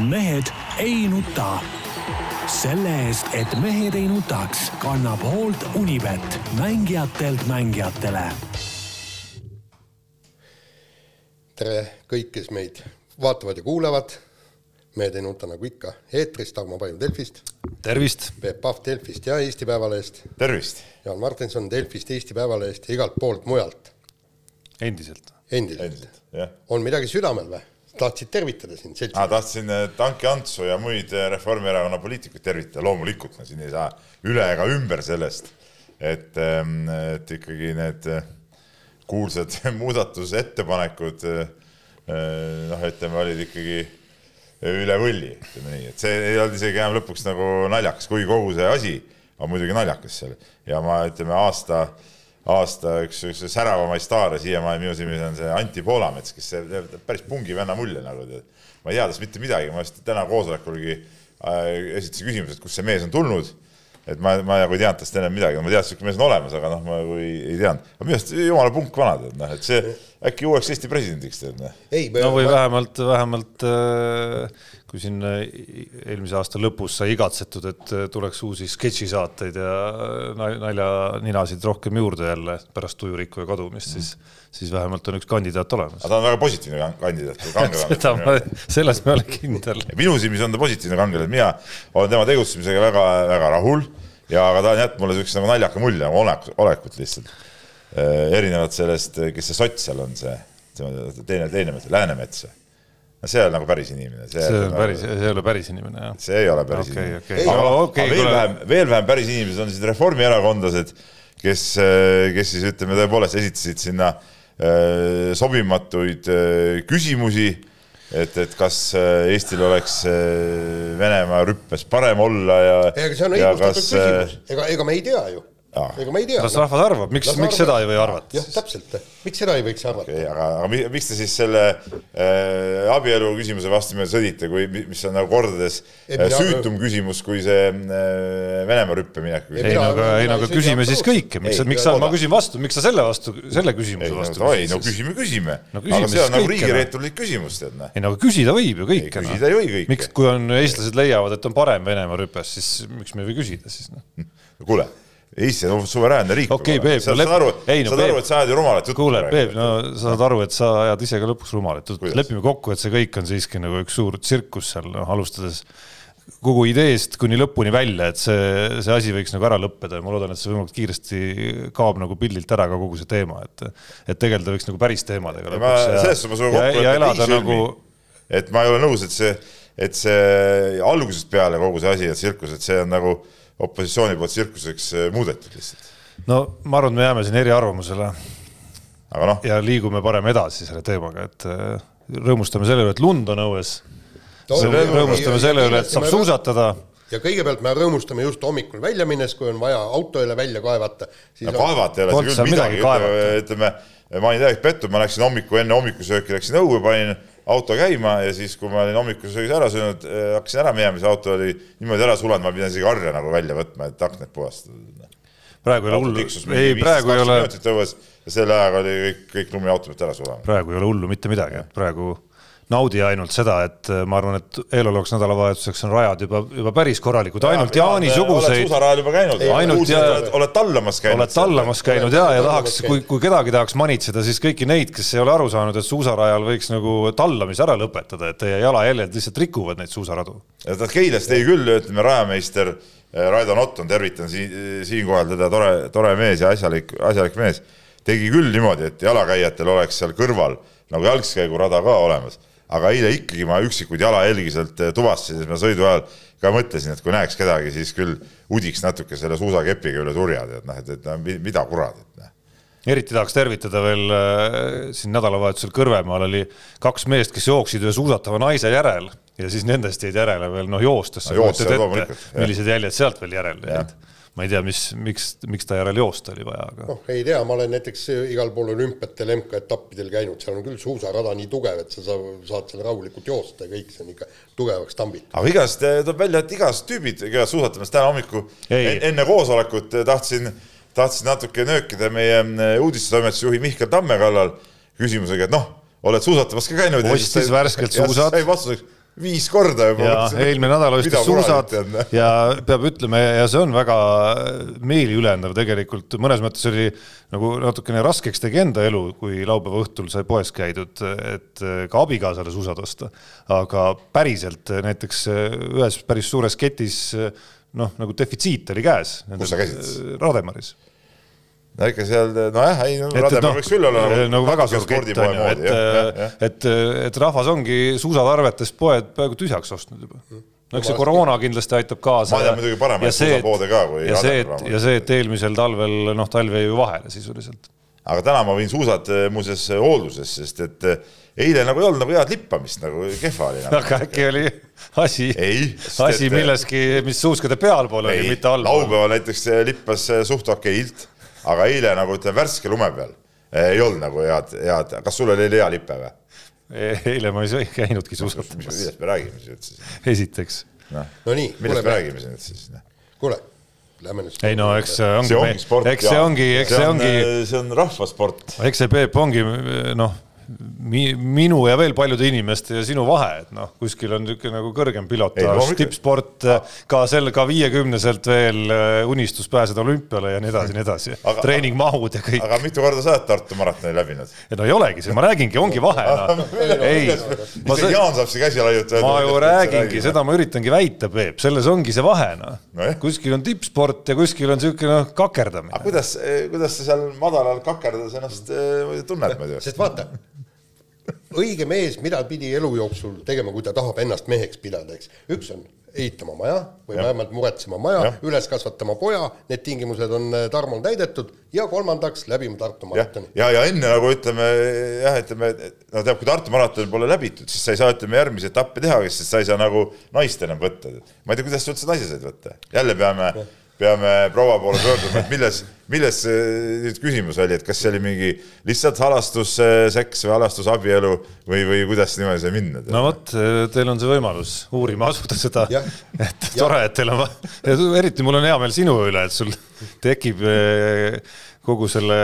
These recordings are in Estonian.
mehed ei nuta. selle eest, et mehed ei nutaks, kannab hoolt Unibet, mängijatelt mängijatele. tere kõik, kes meid vaatavad ja kuulavad. mehed ei nuta nagu ikka eetris, Tarmo Paju Delfist, tervist! Peep Pahv Delfist ja Eesti Päevalehest, tervist! Jaan Martinson Delfist, Eesti Päevalehest ja igalt poolt mujalt. endiselt. endiselt, endiselt, on midagi südamel või? Tahtsid tervitada sind seltsi ah,? tahtsin Tanki Antsu ja muid eh, Reformierakonna poliitikuid tervitada, loomulikult ma siin ei saa üle ega ümber sellest, et, ehm, et ikkagi need eh, kuulsad muudatusettepanekud noh, ütleme, olid ikkagi üle võlli, ütleme nii, et see ei olnud isegi enam lõpuks nagu naljakas, kuigi kogu see asi on muidugi naljakas seal. Ja ma ütleme aasta aasta üks, üks säravamaid staare siiamaani minu silmis on see Anti Poolamets, kes teeb päris pungi venna mulje nagu tead. ma ei tea tast mitte midagi, ma just täna koosolekulgi äh, esitasin küsimuse, et kust see mees on tulnud. et ma, ma nagu ei teadnud tast enam midagi, ma teadsin, et sihuke mees on olemas, aga noh, ma nagu ei, ei teadnud. aga minu arust jumala punk vana tead noh, et see äkki uueks Eesti presidendiks tead noh. no või ma... vähemalt, vähemalt äh, kui siin äh, eelmise aasta lõpus sai igatsetud, et äh, tuleks uusi sketšisaateid ja äh, naljaninasid rohkem juurde jälle pärast tujurikkuja kadumist, siis, siis vähemalt on üks kandidaat olemas. aga ta on väga positiivne kandidaat. seda ma, selles ma olen kindel. minu silmis on ta positiivne kandidaat, mina olen tema tegutsemisega väga, väga rahul ja ka ta on jätnud mulle siukse nagu naljaka mulje nagu olekut, olekut lihtsalt. erinevalt sellest, kes see sots seal on, see, teine, teine, Läänemets no see on nagu päris inimene. see on nagu, päris, see ei ole päris inimene, jah. see ei ole päris okay, inimene okay.. aga, okay, aga veel kule... vähem, veel vähem päris inimesed on siis reformierakondlased, kes, kes siis ütleme, tõepoolest esitasid sinna äh, sobimatuid äh, küsimusi, et, et kas äh, Eestil oleks äh, Venemaa rüppes parem olla ja. ega see on õigustatud küsimus, ega, ega me ei tea ju ega ma ei tea. las rahvas arvab, miks, miks seda ei või arvata? jah, täpselt, miks seda ei võiks arvata okay,? aga, aga miks te siis selle äh, abielu küsimuse vastu meil sõdite, kui, mis on nagu kordades ei, äh, süütum aga... küsimus kui see äh, Venemaa rüppe minek? ei no aga, ei no aga küsime siis kõike, miks, miks sa, ma küsin vastu, miks sa selle vastu, selle küsimuse ei, vastu no, oi, no küsime, küsime no,. aga see on nagu riigireeturlik küsimus, tead näe. ei no aga küsida võib ju kõike. küsida ei või kõike. miks, kui on, eestlased leiavad, et on parem Venemaa rüpes, siis miks me ei või küsida siis noh? kuule Eesti on suveräänne riik. okei okay,, Peep, sa saad aru, no, aru, et sa ajad ju rumalat juttu. kuule, Peep, no sa saad aru, et sa ajad ise ka lõpuks rumalat juttu, lepime kokku, et see kõik on siiski nagu üks suur tsirkus seal, noh, alustades kogu ideest kuni lõpuni välja, et see, see asi võiks nagu ära lõppeda ja ma loodan, et see võimalikult kiiresti kaob nagu pildilt ära ka kogu see teema, et, et tegeleda võiks nagu päris teemadega. selles suhtes ma sinuga kokku lepin nagu... et ma ei ole nõus, et see, et see algusest peale kogu see asi, et tsirkus, et see on nagu opositsiooni poolt tsirkuseks eh, muudetud lihtsalt. no ma arvan, et me jääme siin eriarvamusele. No. ja liigume parem edasi selle teemaga, et eh, rõõmustame selle üle, et lund on õues rõõmustame selle üle, et saab suusatada ja kõigepealt me rõõmustame just hommikul välja minnes, kui on vaja auto jälle välja kaevata. no kaevata ei ole see küll midagi, ütleme, ma ei tea, pettu, ma läksin hommiku, enne hommikusööki läksin õue, panin auto käima ja siis, kui ma olin hommikusöögis ära söönud, eh, hakkasin ära minema, siis auto oli niimoodi ära sulanud, ma pidin isegi harja nagu välja võtma, et aknad puhastada. praegu ei ole hullu, ei praegu ei ole. selle ajaga oli kõik, kõik lumi auto pealt ära sulanud. praegu ei ole hullu mitte midagi, praegu naudi ainult seda, et äh, ma arvan, et eelolevaks nädalavahetuseks on rajad juba, juba päris korralikud, ainult Jaani-suguseid. oled suusarajal juba käinud? ainult ja oled, oled tallamas käinud? oled tallamas käinud ja, ja tahaks, kui, kui kedagi tahaks manitseda, siis kõiki neid, kes ei ole aru saanud, et suusarajal võiks nagu tallamise ära lõpetada, et teie jalajäljed lihtsalt rikuvad neid suusaradu. ja ta Keilas tegi küll, ütleme, rajameister äh, Raido Notton, tervitan siin, siinkohal teda, tore, tore mees ja asjalik, asjalik mees, tegi küll niimoodi, et jalakäijatel oleks seal kõrval nagu jalgskäigurada ka olemas aga eile ikkagi ma üksikuid jalajälgi sealt eh, tuvastasin, siis ma sõidu ajal ka mõtlesin, et kui näeks kedagi, siis küll udiks natuke selle suusakepiga üle turja, tead noh, et, et no, mida kurat, et noh. Eriti tahaks tervitada veel äh, siin nädalavahetusel Kõrvemaal oli kaks meest, kes jooksid ühe suusatava naise järel ja siis nendest jäid järele veel noh joostes. No,. millised jäljed sealt veel järele jäid ma ei tea, mis, miks, miks ta järel joosta oli vaja, aga. noh, ei tea, ma olen näiteks igal pool olümpiatel, MK-etappidel käinud, seal on küll suusarada nii tugev, et sa saad seal rahulikult joosta ja kõik see on ikka tugevaks tambitud. aga igast eh, tuleb välja, et igast tüübid käivad suusatamas täna hommikul enne koosolekut eh, tahtsin, tahtsin natuke nöökida meie eh, uudistetoimetuse juhi Mihkel Tamme kallal küsimusega, et noh, oled suusatamas ka käinud. ostis värskelt suusad. sai vastuseks viis korda juba. eelmine nädal ostis suusad ja peab ütlema ja see on väga meeliülendav tegelikult, mõnes mõttes oli nagu natukene raskeks tegi enda elu, kui laupäeva õhtul sai poes käidud, et ka abikaasale suusad osta. aga päriselt näiteks ühes päris suures ketis noh, nagu defitsiit oli käes. kus sa käisid? Rademaris no ikka seal, nojah, ei no Rademäe no, võiks küll olla nagu, nagu väga suur on ju, et, et, et rahvas ongi suusatarvetest poed peaaegu tühjaks ostnud juba. no eks see koroona kindlasti aitab kaasa. ma tean muidugi paremaid suusapoode ka kui ja see, et, ja see, et eelmisel talvel noh, talv jäi ju vahele sisuliselt. aga täna ma viin suusad eh, muuseas hoolduses, sest et eh, eile nagu ei olnud nagu head lippamist, nagu kehva oli nagu.. aga äkki oli asi, asi milleski, mis suuskade pealpool oli, mitte allpool? laupäeval näiteks lippas suht okeilt aga eile nagu ütleme, värske lume peal ei olnud nagu head, head, kas sul oli hea lipe või? eile ma ei käinudki suusatamas. millest me räägime siis üldse? esiteks. noh no nii, millest me räägime siin üldse siis? kuule, lähme nüüd. ei no eks see ongi, eks see ongi, eks see ongi. see on rahvasport. eks see Peep ongi noh mi, minu ja veel paljude inimeste ja sinu vahe, et noh, kuskil on niisugune nagu kõrgem pilotaaž, tippsport, ka sel, ka viiekümneselt veel äh, unistus pääseda olümpiale ja nii edasi, nii edasi. treeningmahud ja kõik. aga mitu korda sa oled Tartu maratoni läbinud? no ei olegi see, ma räägingi, ongi vahe no.. ei, isegi Jaan saab siin käsi laiutada. ma ju räägingi, seda ma üritangi väita, Peep, selles ongi see vahe noh no. kuskil on tippsport ja kuskil on niisugune noh, kakerdamine. aga kuidas, kuidas sa seal madalal kakerdades ennast äh, tunned muidu? sest vaata õige mees, mida pidi elu jooksul tegema, kui ta tahab ennast meheks pidada, eks. üks on ehitama maja või ja. vähemalt muretsema maja, üles kasvatama poja, need tingimused on äh, Tarmol täidetud ja kolmandaks läbima Tartu maratoni. ja, ja, ja enne nagu ütleme jah, ütleme, no teab, kui Tartu maraton pole läbitud, siis sa ei saa, ütleme, järgmisi etappe teha, sest sa ei saa nagu naist enam võtta. ma ei tea, kuidas sa üldse naise said võtta, jälle peame ja peame proua poole pöörduma, et milles, milles nüüd küsimus oli, et kas see oli mingi lihtsalt halastuseks või halastusabielu või, või kuidas niimoodi sai minna? no vot, teil on see võimalus. Uurima asuda seda, et tore, et teil on, eriti mul on hea meel sinu üle, et sul tekib kogu selle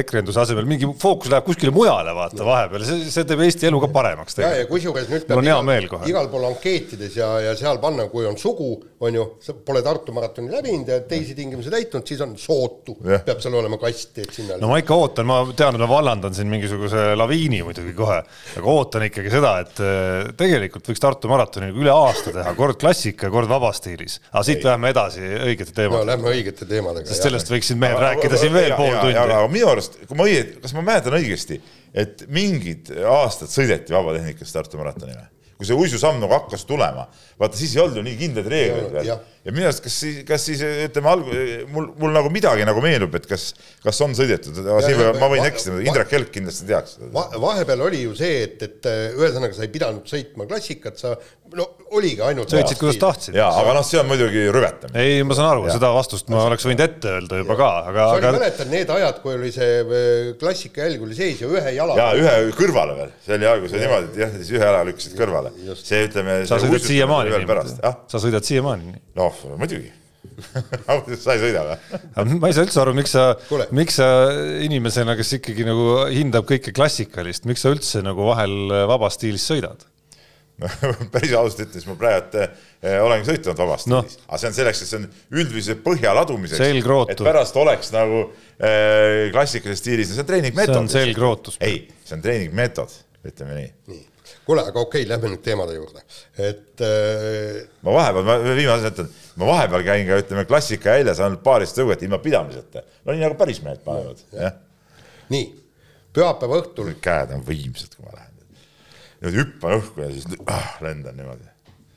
ekrenduse asemel mingi fookus läheb kuskile mujale, vaata vahepeal, see, see teeb Eesti elu ka paremaks. ja, ja kusjuures nüüd peab igal, igal pool ankeetides ja, ja seal panna, kui on sugu, on ju, pole Tartu maratoni läbinud ja teisi tingimusi täitnud, siis on sootu, peab seal olema kast, et sinna. no ma ikka ootan, ma tean, et ma vallandan siin mingisuguse laviini muidugi kohe, aga ootan ikkagi seda, et eh, tegelikult võiks Tartu maratoni üle aasta teha, kord klassika, kord vabastiilis, aga siit läheme edasi õigete teemadega. no lähme õigete teemadega. sest sellest võiksid mehed rääkida siin veel pool tundi. aga minu arust, kui ma õieti, kas ma mäletan õigesti, et mingid aastad sõideti vabatehnikas Tartu maratoni või? kui see uisusamm nagu hakkas tulema, vaata siis ei olnud ju nii kindlaid reegleid veel. Ja minu arust, kas siis, kas siis ütleme alg-, mul, mul nagu midagi nagu meenub, et kas, kas on sõidetud, ma võin eksida, Indrek Kelk kindlasti teaks va,. vahepeal oli ju see, et, et ühesõnaga sa ei pidanud sõitma klassikat, sa no oligi ainult sõitsid, kuidas tahtsid. jaa, aga noh, see on muidugi rüvetamine. ei, ma saan aru, seda vastust ma oleks võinud ette öelda juba ja. ka, aga sa aga... mäletad need ajad, kui oli see äh, klassika jälg oli sees ja ühe jala jaa, ühe kõrvale veel, see oli alguses niimoodi, et jah, siis ühe jala lükkasid kõrvale. see, ütleme sa sõidad siiamaani niimoodi? sa sõidad siiamaani nii? noh, muidugi sa ei sõida või? ma ei saa üldse aru, miks sa, miks sa inimesena, kes ikkagi nagu hindab kõike klassikalist, miks sa üldse nagu vahel vabas stiilis sõidad? päris ausalt ütles, ma praegu eh, olengi sõitnud vabasti no., aga see on selleks, et see on üldise põhja ladumiseks, et pärast oleks nagu eh, klassikalises stiilis, see on treeningmeetod. see on selgrootus. ei, see on treeningmeetod, ütleme nii. nii, kuule, aga okei okay,, lähme nüüd teemade juurde, et äh.... ma vahepeal, ma viimase ütlen, ma vahepeal käin ka ütleme klassika väljas ainult paarist tõuget ilma pidamiseta, no nii nagu päris mehed panevad, jah. nii, pühapäeva õhtul. käed on võimsad, kui ma lähen hüppan õhku ja siis ah, lendan niimoodi.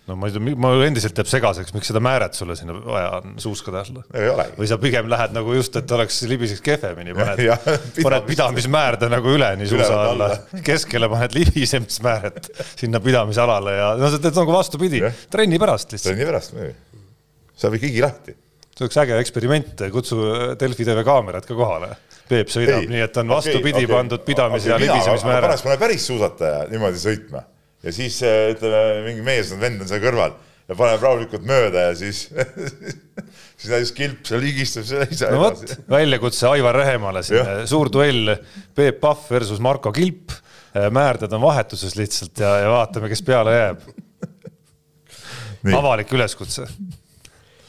No ma ei tea, ma endiselt jääb segaseks, miks seda määret sulle sinna vaja on suuskade alla. või sa pigem lähed nagu just, et oleks libiseks kehvemini, paned, paned pidamismäärde nagu üleni suusa alla, keskele paned libisemismääret sinna pidamisalale ja no sa teed nagu vastupidi, trenni pärast lihtsalt. trenni pärast saab ikka higi lahti. see oleks äge eksperiment, kutsu Delfi TV kaamerad ka kohale. Peep sõidab, nii et on vastupidi okay, okay, pandud pidamis- okay, ja libisemismäära. paneks mõne päris suusataja niimoodi sõitma ja siis äh, ütleme, mingi mees on, vend on seal kõrval ja paneb rahulikult mööda ja siis siis näiteks kilp seal higistab seal ise no vot, väljakutse Aivar Rehemale siin, suur duell Peep Pahv versus Marko Kilp. Äh, määrded on vahetuses lihtsalt ja, ja vaatame, kes peale jääb. Avalik üleskutse.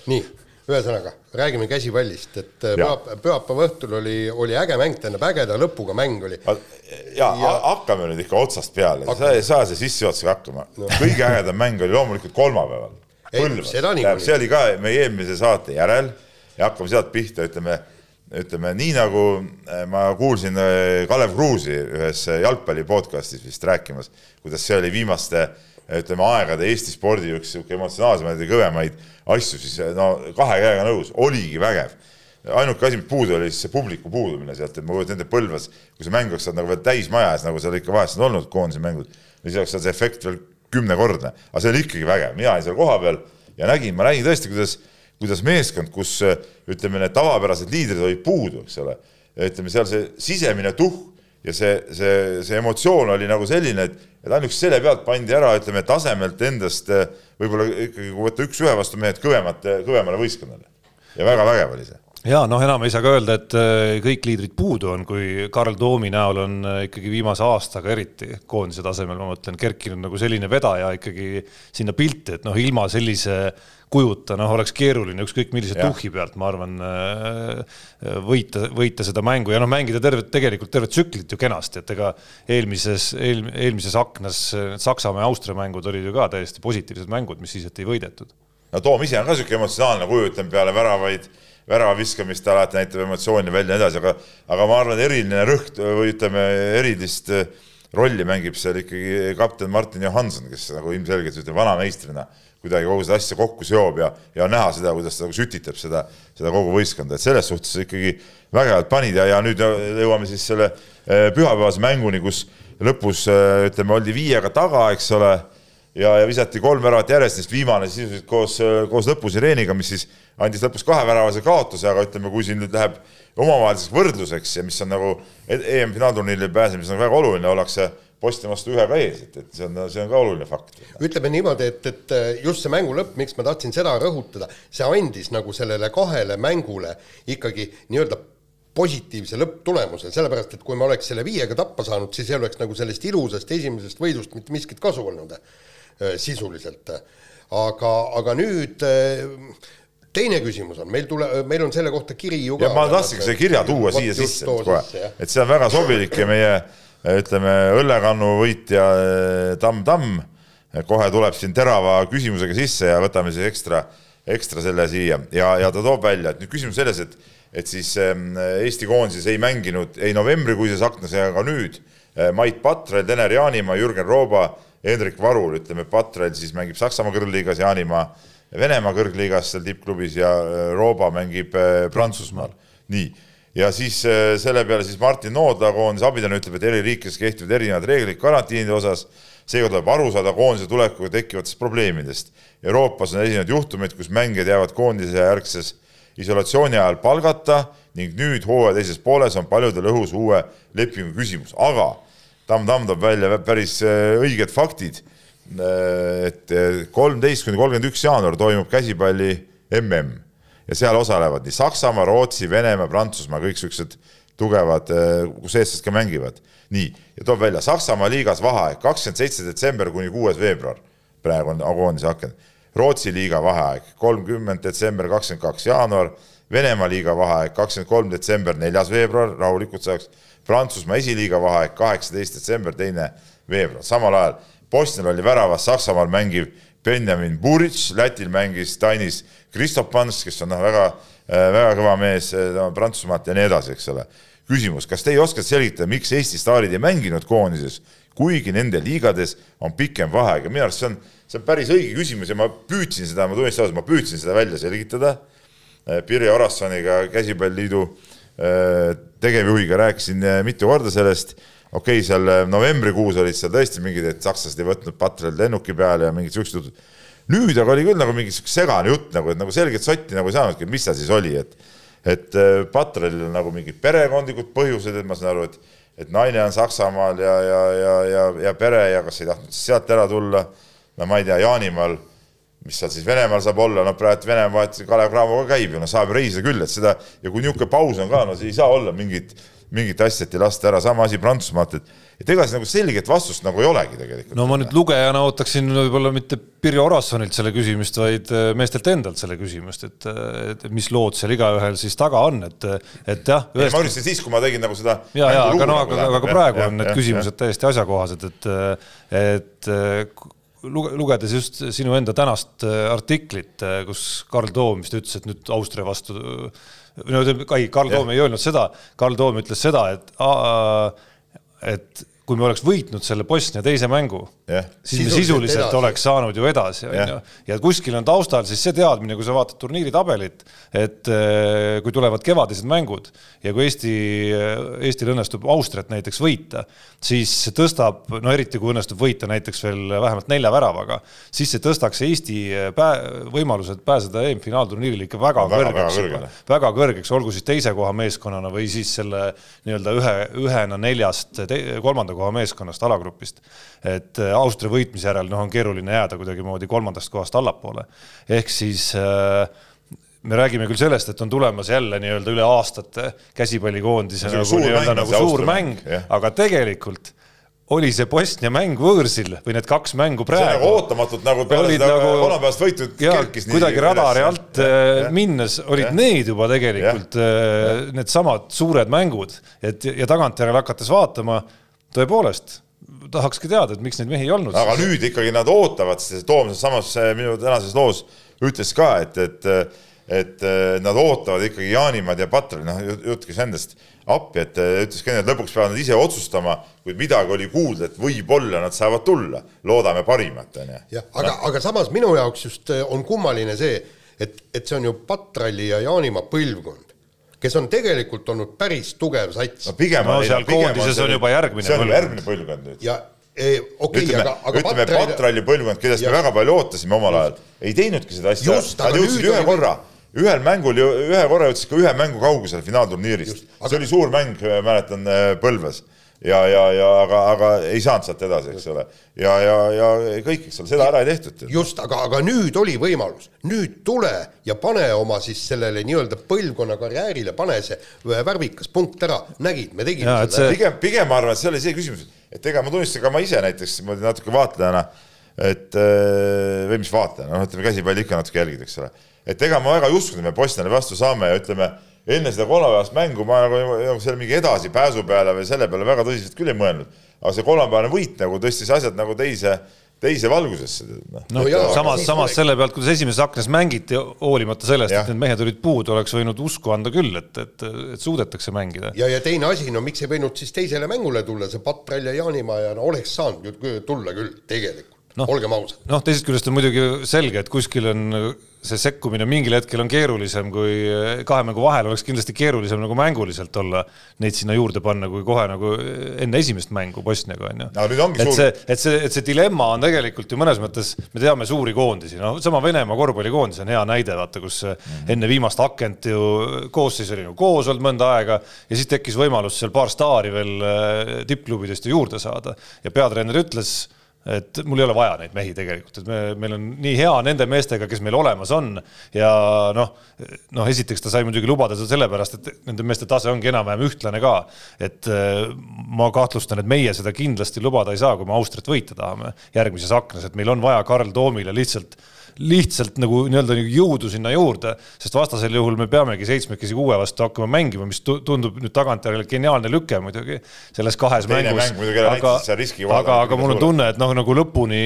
nii, ühesõnaga räägime käsipallist, et äh, pühapäeva, pühapäeva õhtul oli, oli äge mäng, tähendab ägeda lõpuga mäng oli. ja, ja hakkame nüüd ikka otsast peale, sa ei saa see sissejuhatusega hakkama. No.. kõige ägedam mäng oli loomulikult kolmapäeval. see oli ka meie eelmise saate järel ja hakkame sealt pihta, ütleme ütleme nii nagu äh, ma kuulsin äh, Kalev Kruusi ühes jalgpalli podcast'is vist rääkimas, kuidas see oli viimaste ütleme aegade Eesti spordi üks sihuke emotsionaalsemaid ja kõvemaid asju, siis no kahe käega nõus, oligi vägev. ainuke asi, mis puudu oli, siis see publiku puudumine sealt, et ma kujutan ette Põlvas, kui see mäng oleks saanud nagu veel täismajas, nagu seal ikka vahest on olnud koondise mängud, siis oleks seal see efekt veel kümnekordne, aga see oli ikkagi vägev, mina olin seal kohapeal ja nägin, ma nägin tõesti, kuidas kuidas meeskond, kus ütleme, need tavapärased liidrid olid puudu, eks ole, ütleme seal see sisemine tuhk ja see, see, see emotsioon oli nagu selline, et, et ainuüksi selle pealt pandi ära, ütleme, tasemelt endast võib-olla ikkagi, kui võtta üks-ühe vastu mehed kõvemate, kõvemale võistkonnale. ja väga vägev oli see ja noh, enam ei saa ka öelda, et äh, kõik liidrid puudu on, kui Karl Toomi näol on ikkagi viimase aastaga eriti koondise tasemel, ma mõtlen, kerkinud nagu selline vedaja ikkagi sinna pilti, et noh, ilma sellise kujuta, noh, oleks keeruline ükskõik millise ja. tuhhi pealt, ma arvan, äh, võita, võita seda mängu ja noh, mängida tervet, tegelikult tervet tsüklit ju kenasti, et ega eelmises eel,, eelmises aknas Saksamaa ja Austria mängud olid ju ka täiesti positiivsed mängud, mis siis, et ei võidetud. no Toom ise on ka niisugune emotsionaalne kuju, ütleme peale väravaid värava viskamist alati näitab emotsiooni välja ja nii edasi, aga, aga ma arvan, eriline rõhk või ütleme, erilist äh, rolli mängib seal ikkagi kapten Martin Johanson, kes nagu ilmselgelt ütleme vanameistrina kuidagi kogu seda asja kokku seob ja, ja näha seda, kuidas ta nagu sütitab seda, seda kogu võistkonda, et selles suhtes ikkagi vägevalt panid ja, ja nüüd jõuame siis selle äh, pühapäevase mänguni, kus lõpus äh, ütleme, oldi viiega taga, eks ole ja, ja visati kolm väravat järjest, sest viimane sisuliselt koos, koos lõpusireeniga, mis siis andis lõpus kaheväravase kaotuse, aga ütleme, kui siin nüüd läheb omavaheliseks võrdluseks ja mis on nagu EM-finaalturniirile pääsemisel väga oluline, ollakse posti vastu ühega ees, et, et see on, see on ka oluline fakt. ütleme niimoodi, et, et just see mängu lõpp, miks ma tahtsin seda rõhutada, see andis nagu sellele kahele mängule ikkagi nii-öelda positiivse lõpptulemuse, sellepärast et kui me oleks selle viiega tappa saanud, siis ei oleks nagu sellest ilusast esimesest võidust mitte miskit kasu olnud äh, sisuliselt. aga, aga nüüd äh, teine küsimus on, meil tule, meil on selle kohta kiri ju ka. ma tahtsingi selle kirja tuua siia sisse kohe, et see on väga sobilik ja meie ütleme, õllekannu võitja eh, Tamm Tamm kohe tuleb siin terava küsimusega sisse ja võtame siis ekstra, ekstra selle siia. Ja, ja ta toob välja, et nüüd küsimus selles, et, et siis ehm, Eesti koondises ei mänginud ei novembrikuises aknas ega ka nüüd eh, Mait Patrel, Tener Jaanimaa, Jürgen Rooba, Hendrik Varul, ütleme, Patrel siis mängib Saksamaa kõrgliigas, Jaanimaa Venemaa kõrgliigas seal tippklubis ja Rooba mängib Prantsusmaal. nii, ja siis äh, selle peale siis Martin Noodla koondise abidane ütleb, et eri riikides kehtivad erinevad reeglid karantiinide osas, seega tuleb aru saada koondise tulekuga tekkivatest probleemidest. Euroopas on esinenud juhtumeid, kus mängijad jäävad koondise järgses isolatsiooni ajal palgata ning nüüd hooaja teises pooles on paljudel õhus uue lepingu küsimus, aga Tamm toob välja päris õiged faktid. Äh, et äh, kolmteist kuni kolmkümmend üks jaanuar toimub käsipalli mm ja seal osalevad nii Saksamaa, Rootsi, Venemaa, Prantsusmaa, kõik siuksed tugevad, äh, kus eestlased ka mängivad. nii, ja toob välja Saksamaa liigas vaheaeg kakskümmend seitse detsember kuni kuues veebruar, praegu on koondise aken. Rootsi liiga vaheaeg kolmkümmend detsember, kakskümmend kaks jaanuar, Venemaa liiga vaheaeg kakskümmend kolm detsember, neljas veebruar, rahulikult saaks. Prantsusmaa esiliiga vaheaeg kaheksateist detsember, teine veebruar, samal ajal Bosnial oli väravas Saksamaal mängiv Benjamin Buric, Lätil mängis Tainis Kristopans, kes on noh, väga, äh, väga kõva mees äh, Prantsusmaalt ja nii edasi, eks ole. küsimus, kas teie oskate selgitada, miks Eesti staarid ei mänginud koondises, kuigi nende liigades on pikem vaheaeg ja minu arust see on, see on päris õige küsimus ja ma püüdsin seda, ma tunnistan ausalt, ma püüdsin seda välja selgitada. Äh, Pirje Orassoniga, Käsipalliliidu tegevjuhiga rääkisin mitu korda sellest okei okay,, seal novembrikuus olid seal tõesti mingid, et sakslased ei võtnud Patrel lennuki peale ja mingid siuksed jutud. Nüüd aga oli küll nagu mingi sihuke segane jutt nagu, et nagu selget sotti nagu ei saanudki, mis seal siis oli, et et äh, Patrelil on nagu mingid perekondlikud põhjused, et ma saan aru, et et naine on Saksamaal ja, ja, ja, ja, ja pere ja kas ei tahtnud sealt ära tulla. no ma ei tea, Jaanimaal mis seal siis Venemaal saab olla, no praegu Venemaa vahet Kalev Cramo ka käib ju, no saab reisida küll, et seda ja kui niisugune paus on ka, no siis ei saa olla mingit, mingit asja, et ei lasta ära, sama asi Prantsusmaalt, et et ega siis nagu selget vastust nagu ei olegi tegelikult. no ma nüüd lugejana ootaksin võib-olla mitte Pirjo Orassonilt selle küsimust, vaid äh, meestelt endalt selle küsimust, et, et mis lood seal igaühel siis taga on, et, et jah. Ma üritasin siis, kui ma tegin nagu seda. ja, ja aga no aga, aga ka praegu ja, on need ja, küsimused ja. täiesti asjakohased, et, et luge-, lugedes just sinu enda tänast äh, artiklit, äh, kus Karl Toom vist ütles, et nüüd Austria vastu, no ei, Karl Toom ei öelnud seda, Karl Toom ütles seda, et, et kui me oleks võitnud selle Bosnia teise mängu yeah., siis me sisuliselt edasi. oleks saanud ju edasi, onju. ja kuskil on taustal siis see teadmine, kui sa vaatad turniiri tabelit, et äh, kui tulevad kevadised mängud ja kui Eesti, Eestil õnnestub Austriat näiteks võita, siis see tõstab, no eriti kui õnnestub võita näiteks veel vähemalt nelja väravaga, siis see tõstaks Eesti pää-, võimalused pääseda EM-finaalturniirile ikka väga, väga kõrgeks, väga kõrgeks, olgu siis teise koha meeskonnana või siis selle nii-öelda ühe, ühena neljast kolmanda kolmanda koha meeskonnast alagrupist. et äh, Austria võitmise järel noh, on keeruline jääda kuidagimoodi kolmandast kohast allapoole. ehk siis äh, me räägime küll sellest, et on tulemas jälle nii-öelda üle aastate käsipallikoondise nagu nii-öelda nagu suur mäng, aga tegelikult oli see Bosnia mäng võõrsil või need kaks mängu praegu. see nagu ootamatult nagu peale seda nagu, kolmapäevast võitu kerkis kuidagi radari alt ja, äh, minnes olid ja. need juba tegelikult needsamad suured mängud, et ja tagantjärele hakates vaatama tõepoolest tahakski teada, et miks neid mehi ei olnud. aga nüüd ikkagi nad ootavad, sest Toom samas minu tänases loos ütles ka, et, et et nad ootavad ikkagi Jaanimäed ja Patrali, noh jutt käis endast appi, et ütles ka, et lõpuks peavad nad ise otsustama, kuid midagi oli kuulda, et võib-olla nad saavad tulla, loodame parimat, onju. jah, aga no., aga samas minu jaoks just on kummaline see, et, et see on ju Patrali ja Jaanimaa põlvkond kes on tegelikult olnud päris tugev sats. no pigem no, seal koondises on, on juba järgmine see on põlvkond. järgmine põlvkond nüüd. ja e, okei okay,, aga, aga ütleme Patralli, Patralli põlvkond, kellest ja. me väga palju ootasime omal ajal, ei teinudki seda asja, nad jõudsid ühe korra, ühel mängul ju ühe korra jõudsid ka ühe mängu kaugusele finaalturniirist, see oli suur mäng, mäletan Põlves ja, ja, ja aga, aga ei saanud sealt edasi, eks ole. ja, ja, ja kõik, eks ole, seda ära ei tehtud. just, aga, aga nüüd oli võimalus, nüüd tule ja pane oma siis sellele nii-öelda põlvkonna karjäärile, pane see värvikas punkt ära, nägid, me tegime ja, seda. pigem, pigem ma arvan, et see oli see küsimus, et ega ma tunnistan ka ma ise näiteks niimoodi natuke vaatlejana, et või mis vaatlejana, noh, ütleme käsipalli ikka natuke jälgid, eks ole. et ega ma väga ei uskunud, et me Bosniale vastu saame ja ütleme enne seda kolmapäevast mängu ma nagu, nagu selle mingi edasipääsu peale või selle peale väga tõsiselt küll ei mõelnud. aga see kolmapäevane võit nagu tõstis asjad nagu teise, teise valgusesse. noh no, no, samas, samas selle pealt, kuidas esimeses aknas mängiti, hoolimata sellest, et need mehed olid puudu, oleks võinud usku anda küll, et, et, et suudetakse mängida. ja, ja teine asi, no miks ei võinud siis teisele mängule tulla, see Patrall ja Jaanimaa ja no oleks saanud tulla küll tegelikult no, olgem ausad. noh, teisest küljest on muidugi selge, et kuskil on see sekkumine mingil hetkel on keerulisem kui kahe mängu vahel oleks kindlasti keerulisem nagu mänguliselt olla, neid sinna juurde panna, kui kohe nagu enne esimest mängu Bosniaga on ju. et suur... see, et see, et see dilemma on tegelikult ju mõnes mõttes, me teame suuri koondisi, no sama Venemaa korvpallikoondis on hea näide, vaata, kus mm -hmm. enne viimast akent ju koosseis oli nagu koos olnud mõnda aega ja siis tekkis võimalus seal paar staari veel äh, tippklubidest ju juurde saada ja peatreener ütles et mul ei ole vaja neid mehi tegelikult, et me, meil on nii hea nende meestega, kes meil olemas on ja noh, noh, esiteks ta sai muidugi lubada seda sellepärast, et nende meeste tase ongi enam-vähem ühtlane ka. et äh, ma kahtlustan, et meie seda kindlasti lubada ei saa, kui me Austriat võita tahame järgmises aknas, et meil on vaja Karl Toomile lihtsalt lihtsalt nagu nii-öelda nagu jõudu sinna juurde, sest vastasel juhul me peamegi seitsmekesi kuue vastu hakkama mängima, mis tundub nüüd tagantjärele geniaalne lüke muidugi selles kahes Teine mängus mäng. aga, aga, aga mul on tunne, et noh, nagu lõpuni,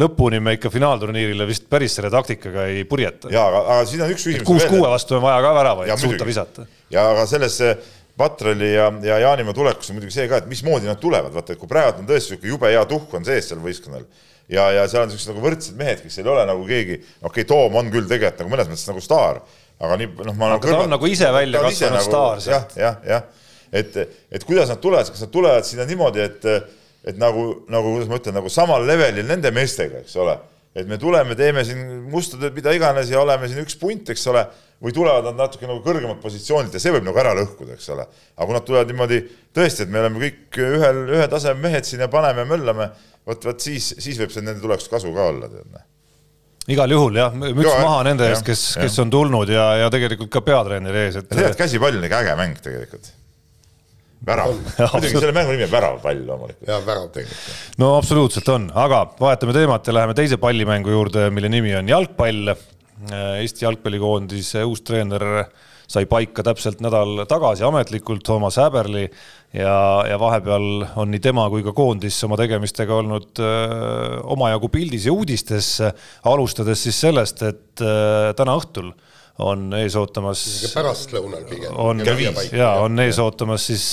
lõpuni me ikka finaalturniirile vist päris selle taktikaga ei purjeta. ja aga, aga siin on üks küsimus. kuus kuue vastu on vaja ka väravaid suuta visata. ja aga sellesse Patrali ja, ja Jaanimaa tulekus on muidugi see ka, et mismoodi nad tulevad, vaata, et kui praegu on tõesti niisugune jube hea tuhk on sees seal võistkonnal ja, ja seal on niisugused nagu võrdsed mehed, kes ei ole nagu keegi, okei okay,, Toom on küll tegelikult nagu mõnes mõttes nagu staar, aga nii noh, ma aga ta on nagu ise välja kasvanud nagu, staar sealt. jah, jah, jah, et, et kuidas nad tulevad, kas nad tulevad sinna niimoodi, et et nagu, nagu kuidas ma ütlen, nagu samal levelil nende meestega, eks ole, et me tuleme, teeme siin musta tööd, mida iganes ja oleme siin üks punt, eks ole, või tulevad nad natuke nagu kõrgemalt positsioonilt ja see võib nagu ära lõhkuda, eks ole. aga kui nad tulevad niimoodi tõesti, et me oleme kõik ühel, ühe taseme mehed siin ja paneme ja möllame vot, vot siis, siis võib see nende tulekust kasu ka olla, tead. Noh. igal juhul jah, müts ja, maha nende eest, kes, kes on tulnud ja, ja tegelikult ka peatreeneri ees, et. tegelikult käsipall on ikka äge mäng tegelikult. värav, muidugi selle mängu nimi on väravpall loomulikult. jaa, värav tegelikult. no absoluutselt on, aga vahetame teemat ja läheme teise pallimängu juurde, mille nimi on jalgpall. Eesti jalgpallikoondise uus treener sai paika täpselt nädal tagasi ametlikult Toomas Häberli ja, ja vahepeal on nii tema kui ka koondis oma tegemistega olnud öö, omajagu pildis ja uudistes, alustades siis sellest, et öö, täna õhtul on ees ootamas. pärastlõunal pigem. on ja on ees ootamas siis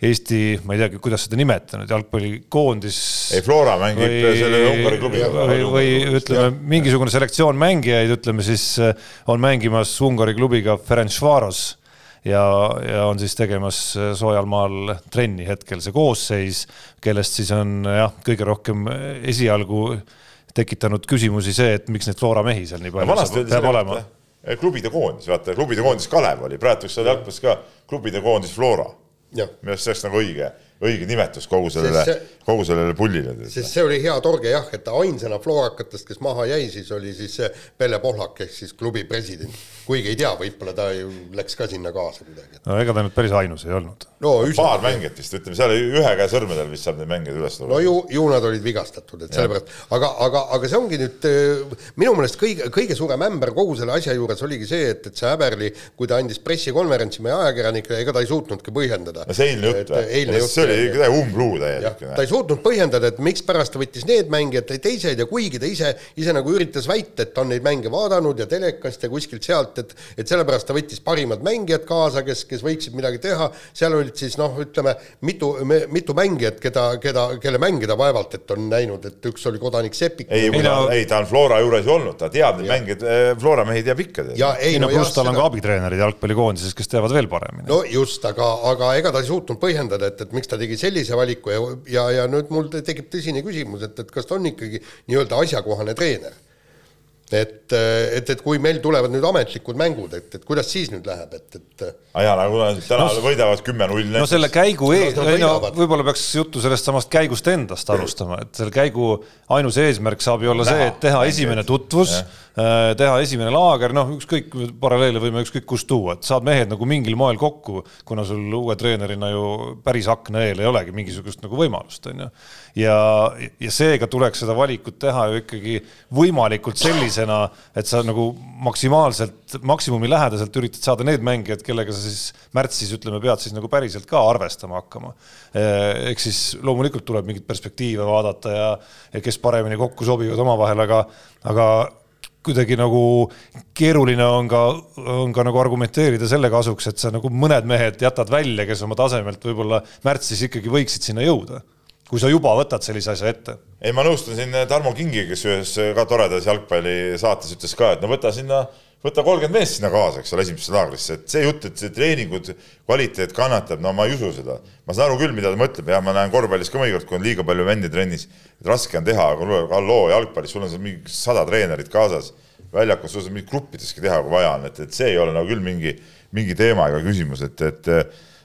Eesti, ma ei teagi, kuidas seda nimetada nüüd, jalgpallikoondis. ei, Flora mängib või, selle Ungari klubiga. või, või ütleme, mingisugune selektsioon mängijaid, ütleme siis on mängimas Ungari klubiga Ferencvaros ja, ja on siis tegemas soojal maal trenni hetkel see koosseis, kellest siis on jah, kõige rohkem esialgu tekitanud küsimusi see, et miks neid Flora mehi seal nii palju no, peab olema. klubide koondis, vaata klubide koondis Kalev oli, praegu seal jalgpallis ka klubide koondis Flora minu arust see oleks nagu õige, õige nimetus kogu sellele, kogu sellele pullile. sest see oli hea torge jah, et ainsana floorakatest, kes maha jäi, siis oli siis Pelle Pohlak ehk siis klubi president. kuigi ei tea, võib-olla ta ju läks ka sinna kaasa kuidagi. no ega ta nüüd päris ainus ei olnud. no paar mängijat vist, ütleme seal ühe käe sõrmedel vist saab neid mängijaid üles tuua. no ju, ju nad olid vigastatud, et sellepärast, aga, aga, aga see ongi nüüd minu meelest kõige, kõige suurem ämber kogu selle asja juures oligi see, et, et see Häberli, kui ta andis pressikonverentsi meie ajakirjanikele, ega ta ei suutnudki põhjendada. no see eilne jutt või? see oli umbluu täielik. ta ei suutnud põhjendada, et mikspärast ta võttis need mängijad, teised ja kuigi ta ise, ise nagu üritas väita, et ta on neid mänge vaadanud ja telekast ja kuskilt sealt, et et sellepärast ta võttis parimad mängijad kaasa, kes, kes võiksid midagi teha, seal olid siis noh, ütleme mitu, mitu mängijat, keda, keda, kelle mänge ta vaevalt et on näinud, et üks oli kodanik Sepik. ei, ei, no, ei, ta on Flora juures ju olnud, ta teab neid mänge, eh, Flora mehi teab ikka. ja ei no, no pluss tal on ka abitreenerid jalgpallikoondises, kes teavad veel paremini. no just, aga, aga ega ta ei suutnud põhjendada, et, et miks ta tegi sellise valiku ja, ja, ja nüüd mul tekib tõsine küsimus, et, et kas ta on ikkagi nii-öelda asjakohane treener et, et, et kui meil tulevad nüüd ametlikud mängud, et, et kuidas siis nüüd läheb, et, et aa jaa, nagu täna no, võidavad kümme-null. no selle käigu ees, no võib-olla peaks juttu sellest samast käigust endast alustama, et selle käigu ainus eesmärk saab ju olla Näha, see, et teha esimene tutvus, äh, teha esimene laager, noh, ükskõik, paralleele võime ükskõik kust tuua, et saad mehed nagu mingil moel kokku, kuna sul uue treenerina ju päris akna eel ei olegi mingisugust nagu võimalust, on ju. Ja, ja seega tuleks seda valikut teha ju ikkagi võimalikult sellisena, et sa nagu maksimaalselt, maksimumi lähedaselt üritad saada need mängijad, kellega sa siis märtsis ütleme, pead siis nagu päriselt ka arvestama hakkama. ehk siis loomulikult tuleb mingeid perspektiive vaadata ja, ja kes paremini kokku sobivad omavahel, aga, aga kuidagi nagu keeruline on ka, on ka nagu argumenteerida selle kasuks, et sa nagu mõned mehed jätad välja, kes oma tasemelt võib-olla märtsis ikkagi võiksid sinna jõuda kui sa juba võtad sellise asja ette. ei, ma nõustun siin Tarmo Kingiga, kes ühes ka toredas jalgpallisaates ütles ka, et no võta sinna võta kolmkümmend meest sinna kaasa, eks ole, esimesse laagrisse, et see jutt, et see treeningud, kvaliteet kannatab, no ma ei usu seda. ma saan aru küll, mida ta mõtleb ja ma näen korvpallis ka mõnikord, kui on liiga palju vendi trennis, et raske on teha, aga kuule, halloo, jalgpallis, sul on seal mingi sada treenerit kaasas, väljakus, sul saab mingi gruppideski teha, kui vaja on, et, et see ei ole nagu küll mingi, mingi teema ega küsimus, et, et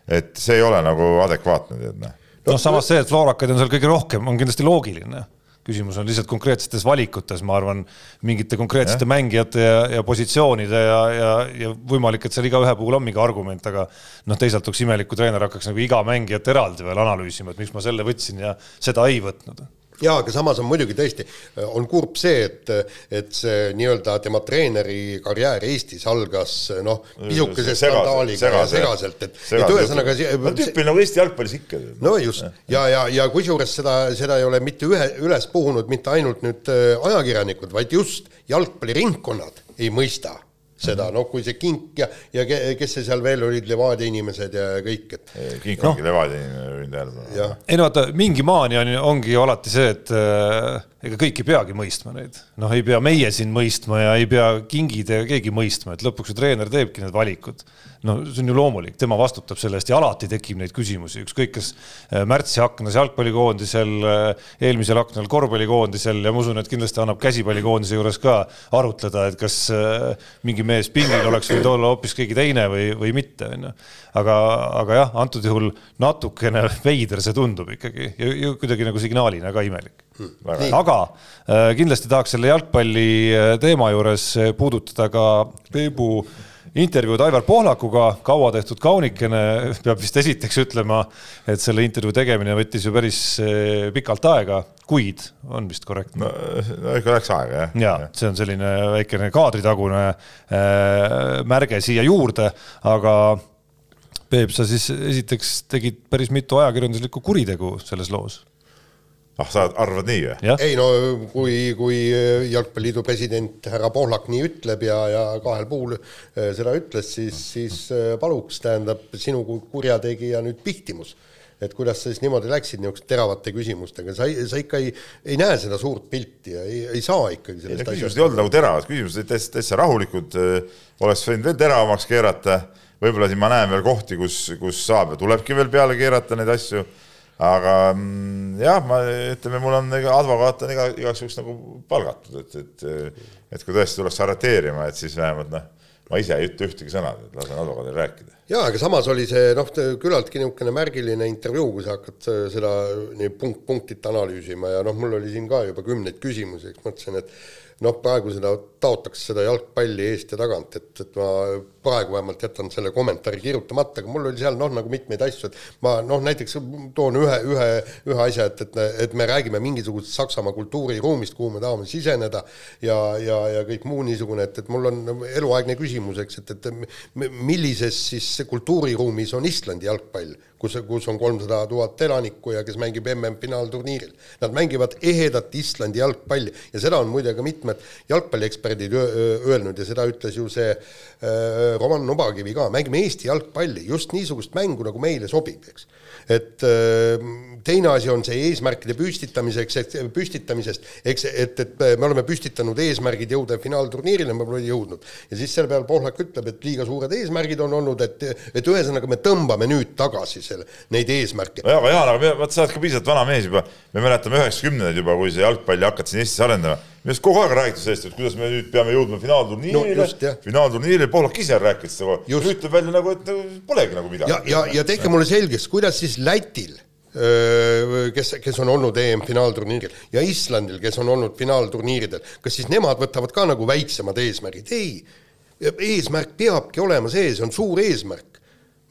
et see ei ole nagu adekvaatne, tead noh. Noh, samas see, et floorakaid on seal kõige rohkem, on kindlasti loogiline küsimus on lihtsalt konkreetsetes valikutes, ma arvan, mingite konkreetsete ja. mängijate ja, ja positsioonide ja, ja, ja võimalik, et seal igaühe puhul on mingi argument, aga noh, teisalt oleks imelik, kui treener hakkaks nagu iga mängijat eraldi veel analüüsima, et miks ma selle võtsin ja seda ei võtnud jaa, aga samas on muidugi tõesti, on kurb see, et, et see nii-öelda tema treeneri karjäär Eestis algas noh, pisukese skandaaliga ja segaselt, et, et ühesõnaga no tüüpiline nagu Eesti jalgpallis ikka. no just, ja, ja, ja kusjuures seda, seda ei ole mitte ühe, üles puhunud mitte ainult nüüd äh, ajakirjanikud, vaid just jalgpalliringkonnad ei mõista seda, noh, kui see Kink ja, ja kes see seal veel olid, Levadia inimesed ja kõik, et. Kink no. ongi Levadia inimene, võin tähelepanu. ei no vaata, mingi maani on, ongi alati see, et äh, ega kõik ei peagi mõistma neid. noh, ei pea meie siin mõistma ja ei pea kingid ega keegi mõistma, et lõpuks ju treener teebki need valikud. no see on ju loomulik, tema vastutab selle eest ja alati tekib neid küsimusi, ükskõik kas äh, märtsi aknas jalgpallikoondisel, äh, eelmisel aknal korvpallikoondisel ja ma usun, et kindlasti annab käsipallikoondise juures ka arutleda, et kas äh, mingi mees pingil oleks võinud olla hoopis keegi teine või, või mitte, on ju. aga, aga jah, antud juhul natukene veider see tundub ikkagi ja kuidagi nagu signaalina ka imelik mm.. aga äh, kindlasti tahaks selle jalgpalli äh, teema juures puudutada ka Peebu intervjuud Aivar Pohlakuga, kaua tehtud kaunikene, peab vist esiteks ütlema, et selle intervjuu tegemine võttis ju päris pikalt aega, kuid on vist korrektne no,? no ikka läks aega, jah. ja see on selline väikene kaadritagune äh, märge siia juurde, aga Peep, sa siis esiteks tegid päris mitu ajakirjanduslikku kuritegu selles loos ah, sa arvad nii või? ei no kui, kui Jalgpalliliidu president härra Pohlak nii ütleb ja, ja kahel puhul äh, seda ütles, siis, siis äh, paluks, tähendab, sinu kui kurjategija nüüd pihtimus. et kuidas sa siis niimoodi läksid niisuguste teravate küsimustega, sa, sa ikka ei, ei näe seda suurt pilti ja ei, ei saa ikkagi sellest ei, küsimused ei olnud nagu teravad, küsimused olid täitsa, täitsa rahulikud, äh, oleks võinud veel teravamaks keerata, võib-olla siin ma näen veel kohti, kus, kus saab ja tulebki veel peale keerata neid asju aga mm, jah, ma ütleme, mul on advokaat on iga, igaks juhuks nagu palgatud, et, et, et kui tõesti tullakse arreteerima, et siis vähemalt noh, ma ise ei ütle ühtegi sõna, et lasen advokaadil rääkida. jaa, aga samas oli see noh, küllaltki niisugune märgiline intervjuu, kui sa hakkad seda nii punkt punktilt analüüsima ja noh, mul oli siin ka juba kümneid küsimusi, eks mõtlesin, et noh, praegu seda taotakse seda jalgpalli eest ja tagant, et, et ma praegu vähemalt jätan selle kommentaari kirjutamata, aga mul oli seal noh, nagu mitmeid asju, et ma noh, näiteks toon ühe, ühe, ühe asja, et, et, et me räägime mingisugusest Saksamaa kultuuriruumist, kuhu me tahame siseneda ja, ja, ja kõik muu niisugune, et, et mul on eluaegne küsimus, eks, et, et millises siis kultuuriruumis on Islandi jalgpall, kus, kus on kolmsada tuhat elanikku ja kes mängib MM-finaalturniiril. Nad mängivad ehedat Islandi jalgpalli ja seda on muide ka mitmed jalgpallieksperdid öelnud ja seda ütles ju see Roman Nubakivi ka, mängime Eesti jalgpalli, just niisugust mängu, nagu meile sobib, eks et teine asi on see eesmärkide püstitamiseks, püstitamisest, eks, et, et me oleme püstitanud eesmärgid jõuda finaalturniirile, me pole jõudnud. ja siis selle peale Pohlak ütleb, et liiga suured eesmärgid on olnud, et, et ühesõnaga me tõmbame nüüd tagasi selle, neid eesmärke. nojah, aga Jaan, aga vaat sa oled ka piisavalt vana mees juba, me mäletame üheksakümnendaid juba, kui see jalgpalli hakati siin Eestis arendama arust kogu aeg räägitud sellest, et kuidas me nüüd peame jõudma finaalturniirile no,, finaalturniirile, Pohlak ise rääkis seda, ütleb välja nagu, et polegi nagu midagi. ja, ja, ja tehke mulle selgeks, kuidas siis Lätil kes, kes on olnud EM-finaalturniiril ja Islandil, kes on olnud finaalturniiridel, kas siis nemad võtavad ka nagu väiksemad eesmärgid? ei, eesmärk peabki olema see, see on suur eesmärk,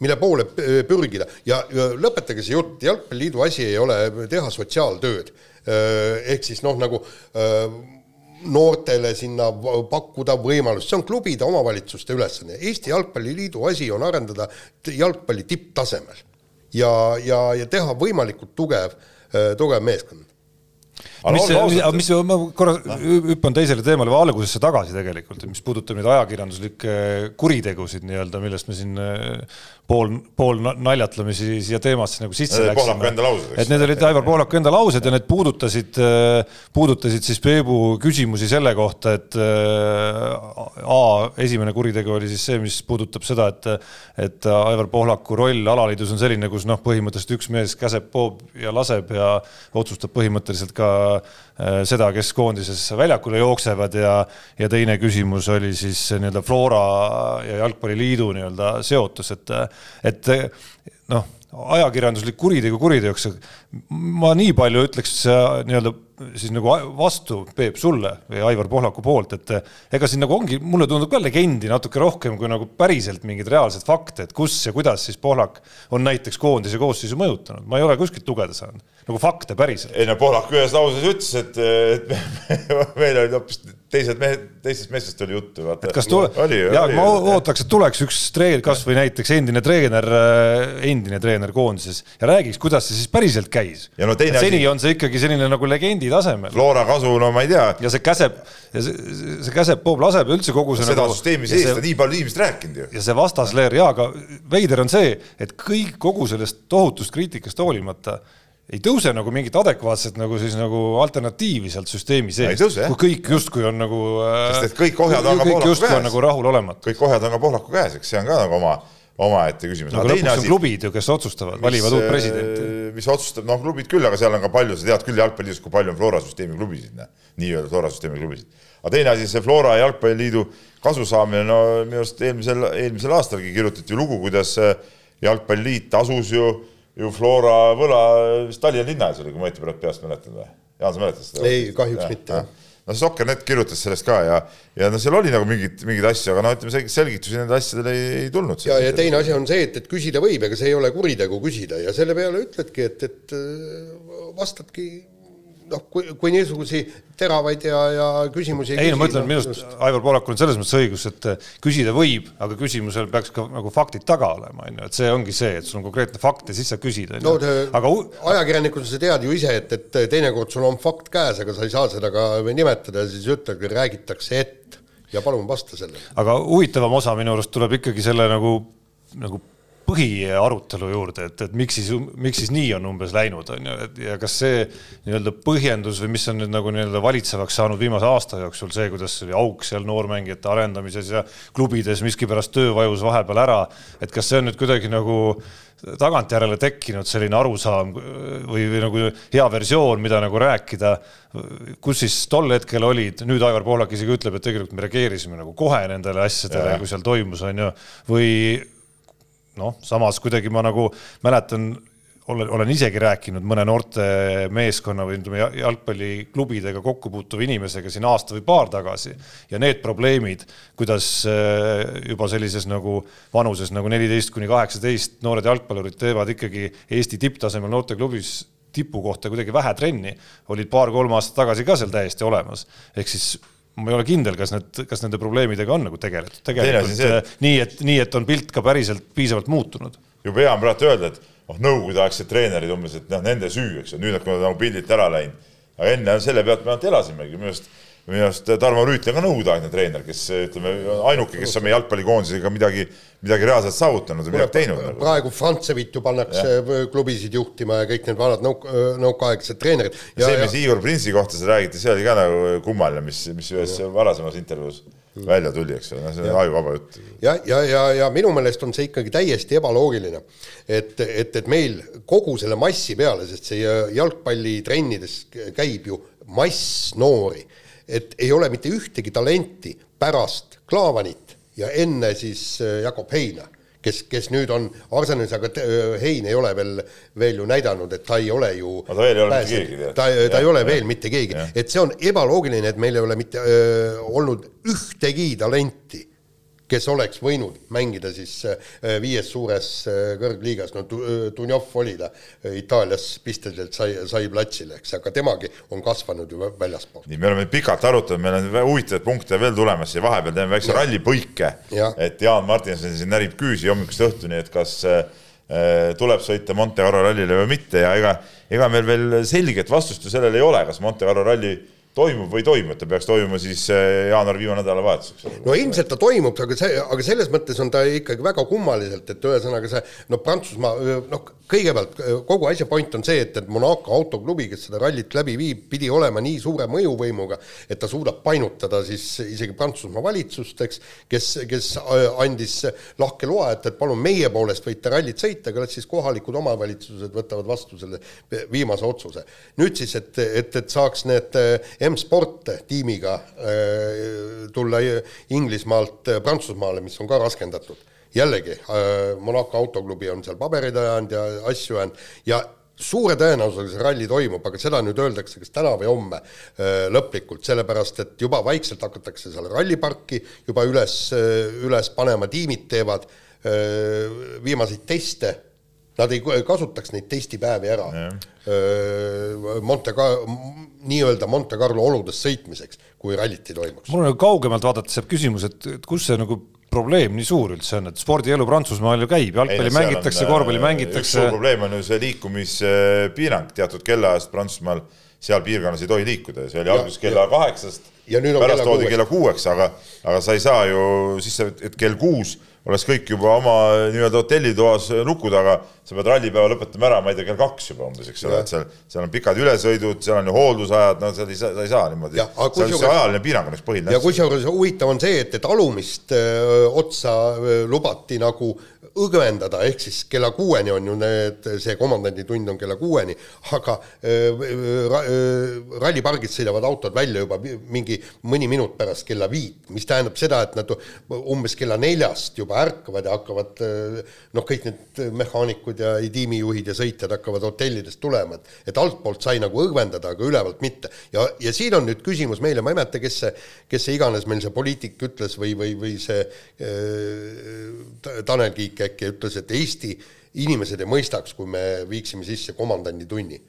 mille poole pürgida ja, ja lõpetage see jutt, Jalgpalliliidu asi ei ole teha sotsiaaltööd. ehk siis noh, nagu noortele sinna pakkuda võimalust, see on klubide, omavalitsuste ülesanne. Eesti Jalgpalliliidu asi on arendada jalgpalli tipptasemel ja, ja, ja teha võimalikult tugev, tugev meeskond mis, mis, ma korra hüppan teisele teemale või algusesse tagasi tegelikult, mis puudutab neid ajakirjanduslikke kuritegusid nii-öelda, millest me siin pool, pool naljatlemisi siia teemasse nagu sisse läksime. et need olid Aivar Pohlaku enda laused ja need puudutasid, puudutasid siis Peebu küsimusi selle kohta, et A, esimene kuritegu oli siis see, mis puudutab seda, et, et Aivar Pohlaku roll alaliidus on selline, kus noh, põhimõtteliselt üks mees käseb, poob ja laseb ja otsustab põhimõtteliselt ka seda, kes koondises väljakule jooksevad ja, ja teine küsimus oli siis nii-öelda Flora ja Jalgpalliliidu nii-öelda seotus, et et noh, ajakirjanduslik kuritegu kuriteoks, ma nii palju ütleks nii-öelda siis nagu vastu, Peep, sulle või Aivar Pohlaku poolt, et ega siin nagu ongi, mulle tundub ka legendi natuke rohkem kui nagu päriselt mingeid reaalseid fakte, et kus ja kuidas siis Pohlak on näiteks koondise koosseisu mõjutanud, ma ei ole kuskilt lugeda saanud, nagu fakte päriselt. ei no Pohlak ühes lauses ütles, et, et meil olid hoopis teised mehed, teistest meestest oli juttu, vaata. kas tule-, jaa, ma ootaks, et tuleks üks treener, kasvõi näiteks endine treener, endine treener koondises ja räägiks, kuidas see siis päriselt käis. No seni asi... on see ikkagi selline nagu legendi tasemel. Flora kasu, no ma ei tea. ja see käseb, ja see, see käseb, poob, laseb üldse kogu see seda nagu, süsteemi sees on nii palju inimesed rääkinud ju. ja see vastasleer jaa, aga veider on see, et kõik, kogu sellest tohutust kriitikast hoolimata ei tõuse nagu mingit adekvaatset nagu siis nagu alternatiivi sealt süsteemi sees, kui kõik justkui on nagu sest et kõik ohjad on ka Pohlaku käes. nagu rahulolematu. kõik ohjad on ka Pohlaku käes, eks see on ka nagu oma, omaette küsimus. no aga lõpuks on asi, klubid ju, kes otsustavad, valivad uut presidenti. mis otsustab, noh, klubid küll, aga seal on ka palju, sa tead küll jalgpalliliidus, kui palju on Flora süsteemi klubisid, noh, nii-öelda Flora süsteemi klubisid. aga teine asi, see Flora jalgpalliliidu kasusaamine, no minu arust eelmisel, eelmisel aastalgi kirjutati lugu, kuidas jalgpalliliit asus ju ju Flora võla vist Tallinna linna ees oli, kui ma õieti praegu peast mäletan või? Jaan, sa mäletad seda? ei, kahjuks ja, mitte, no Soccer.net kirjutas sellest ka ja, ja no seal oli nagu mingid, mingeid asju, aga no ütleme, selgitusi nendele asjadele ei, ei tulnud. ja, ja teine asi on see, et, et küsida võib, ega see ei ole kuritegu küsida ja selle peale ütledki, et, et vastadki noh, kui, kui niisuguseid teravaid ja, ja küsimusi ei no ma ütlen, minu arust Aivar Poolakul on selles mõttes õigus, et äh, küsida võib, aga küsimusel peaks ka nagu faktid taga olema, on ju, et see ongi see, et sul on konkreetne fakt ja siis sa küsid, on ju. aga ajakirjanikuna sa tead ju ise, et, et teinekord sul on fakt käes, aga sa ei saa seda ka nimetada, siis ütledki, räägitakse ette ja palun vasta sellele. aga huvitavam osa minu arust tuleb ikkagi selle nagu, nagu põhiarutelu juurde, et, et miks siis, miks siis nii on umbes läinud, on ju, et ja kas see nii-öelda põhjendus või mis on nüüd nagu nii-öelda valitsevaks saanud viimase aasta jooksul, see, kuidas oli auk seal noormängijate arendamises ja klubides miskipärast töö vajus vahepeal ära, et kas see on nüüd kuidagi nagu tagantjärele tekkinud selline arusaam või, või nagu hea versioon, mida nagu rääkida, kus siis tol hetkel olid, nüüd Aivar Pohlak isegi ütleb, et tegelikult me reageerisime nagu kohe nendele asjadele, kui seal toimus, on ju, või noh, samas kuidagi ma nagu mäletan, olen, olen isegi rääkinud mõne noorte meeskonna või ütleme jalgpalliklubidega kokku puutuva inimesega siin aasta või paar tagasi ja need probleemid, kuidas äh, juba sellises nagu vanuses nagu neliteist kuni kaheksateist noored jalgpallurid teevad ikkagi Eesti tipptasemel noorteklubis tipu kohta kuidagi vähe trenni, olid paar-kolm aastat tagasi ka seal täiesti olemas. ehk siis ma ei ole kindel, kas need, kas nende probleemidega on nagu tegeletud, tegelikult see, et... nii, et nii, et on pilt ka päriselt piisavalt muutunud. jube hea on praegu öelda, et noh, nõukogudeaegsed treenerid umbes, et noh, nende süü, eks ju, nüüd nad nagu pildilt ära läinud. aga enne selle pealt me ainult elasimegi, minu arust minu arust Tarmo Rüütli on ka nõukogudeaegne treener, kes ütleme, ainuke, kes on meie jalgpallikoondisega midagi, midagi reaalselt saavutanud või midagi teinud. Nagu. praegu Frantsevit ju pannakse ja. klubisid juhtima ja kõik need vanad nõuk-, nõukaaegsed treenerid. see, mis ja... Igor Printsi kohta sa räägiti, see oli ka nagu kummaline, mis, mis ühes ja. varasemas intervjuus välja tuli, eks ole, see on ajuvaba jutt. ja, ja, ja, ja minu meelest on see ikkagi täiesti ebaloogiline, et, et, et meil kogu selle massi peale, sest see jalgpallitrennides käib ju mass noori et ei ole mitte ühtegi talenti pärast Klaavanit ja enne siis äh, Jakob Heina, kes, kes nüüd on Arsenalis, aga äh, Hein ei ole veel, veel ju näidanud, et ta ei ole ju no ta veel ei ole mitte keegi. ta, ta ei ole veel mitte keegi, et see on ebaloogiline, et meil ei ole mitte öö, olnud ühtegi talenti kes oleks võinud mängida siis äh, viies suures äh, kõrgliigas, no Dunjov oli ta Itaalias pisteliselt sai, sai platsile, eks, aga temagi on kasvanud ju väljaspoolt. nii, me oleme pikalt arutanud, meil on huvitavaid punkte veel tulemas ja vahepeal teeme väikse rallipõike, et Jaan Martinson siin närib küüsi hommikust õhtuni, et kas äh, tuleb sõita Monte Carlo rallile või mitte ja ega, ega meil veel selget vastust ju sellele ei ole, kas Monte Carlo ralli toimub või ei toimu, et ta peaks toimuma siis eh, jaanuari viimane nädalavahetus, eks ole. no ilmselt ta toimub, aga see, aga selles mõttes on ta ikkagi väga kummaliselt, et ühesõnaga see noh, Prantsusmaa noh, kõigepealt kogu asja point on see, et, et Monaco autoklubi, kes seda rallit läbi viib, pidi olema nii suure mõjuvõimuga, et ta suudab painutada siis isegi Prantsusmaa valitsust, eks, kes, kes äh, andis lahke loa, et, et palun meie poolest võite rallit sõita, aga las siis kohalikud omavalitsused võtavad vastu selle viimase otsuse. nüüd siis, et, et, et saaks need M-Sport tiimiga äh, tulla Inglismaalt Prantsusmaale, mis on ka raskendatud. jällegi äh,, Monaco autoklubi on seal pabereid ajanud ja asju ajanud ja suure tõenäosusega see ralli toimub, aga seda nüüd öeldakse kas täna või homme äh, lõplikult, sellepärast et juba vaikselt hakatakse seal ralliparki juba üles, äh, üles panema, tiimid teevad äh, viimaseid teste Nad ei kasutaks neid testipäevi ära. Monte Car-, nii-öelda Monte Carlo oludes sõitmiseks, kui rallit ei toimuks. mul on nagu kaugemalt vaadates jääb küsimus, et, et kus see nagu probleem nii suur üldse on, et spordielu Prantsusmaal ju käib, jalgpalli ei, mängitakse, korvpalli mängitakse. probleem on ju see liikumispiirang. Teatud kellaajast Prantsusmaal, seal piirkonnas ei tohi liikuda ja see oli alguses kella kaheksast, pärast toodi kella kuueks, aga, aga sa ei saa ju sisse, et kell kuus oleks kõik juba oma nii-öelda hotellitoas nuku taga, sa pead rallipäeva lõpetama ära, ma ei tea, kell kaks juba umbes, eks ole, et seal, seal on pikad ülesõidud, seal on ju hooldusajad, no seal ei saa, sa ei saa niimoodi. see on see ajaline piirang on üks põhiline. ja kusjuures huvitav on see, et, et alumist öö, otsa öö, lubati nagu õgvendada, ehk siis kella kuueni on ju need, see komandanditund on kella kuueni, aga rallipargist sõidavad autod välja juba mingi mingi mõni minut pärast kella viit, mis tähendab seda, et nad umbes kella neljast juba ärkavad ja hakkavad noh, kõik need mehaanikud ja tiimijuhid ja sõitjad hakkavad hotellidest tulema, et et altpoolt sai nagu õgvendada, aga ülevalt mitte. ja, ja siin on nüüd küsimus meile, ma ei mäleta, kes see, kes see iganes meil see poliitik ütles või, või, või see äh, Tanel Kiik äkki ütles, et Eesti inimesed ei mõistaks, kui me viiksime sisse komandanditunni.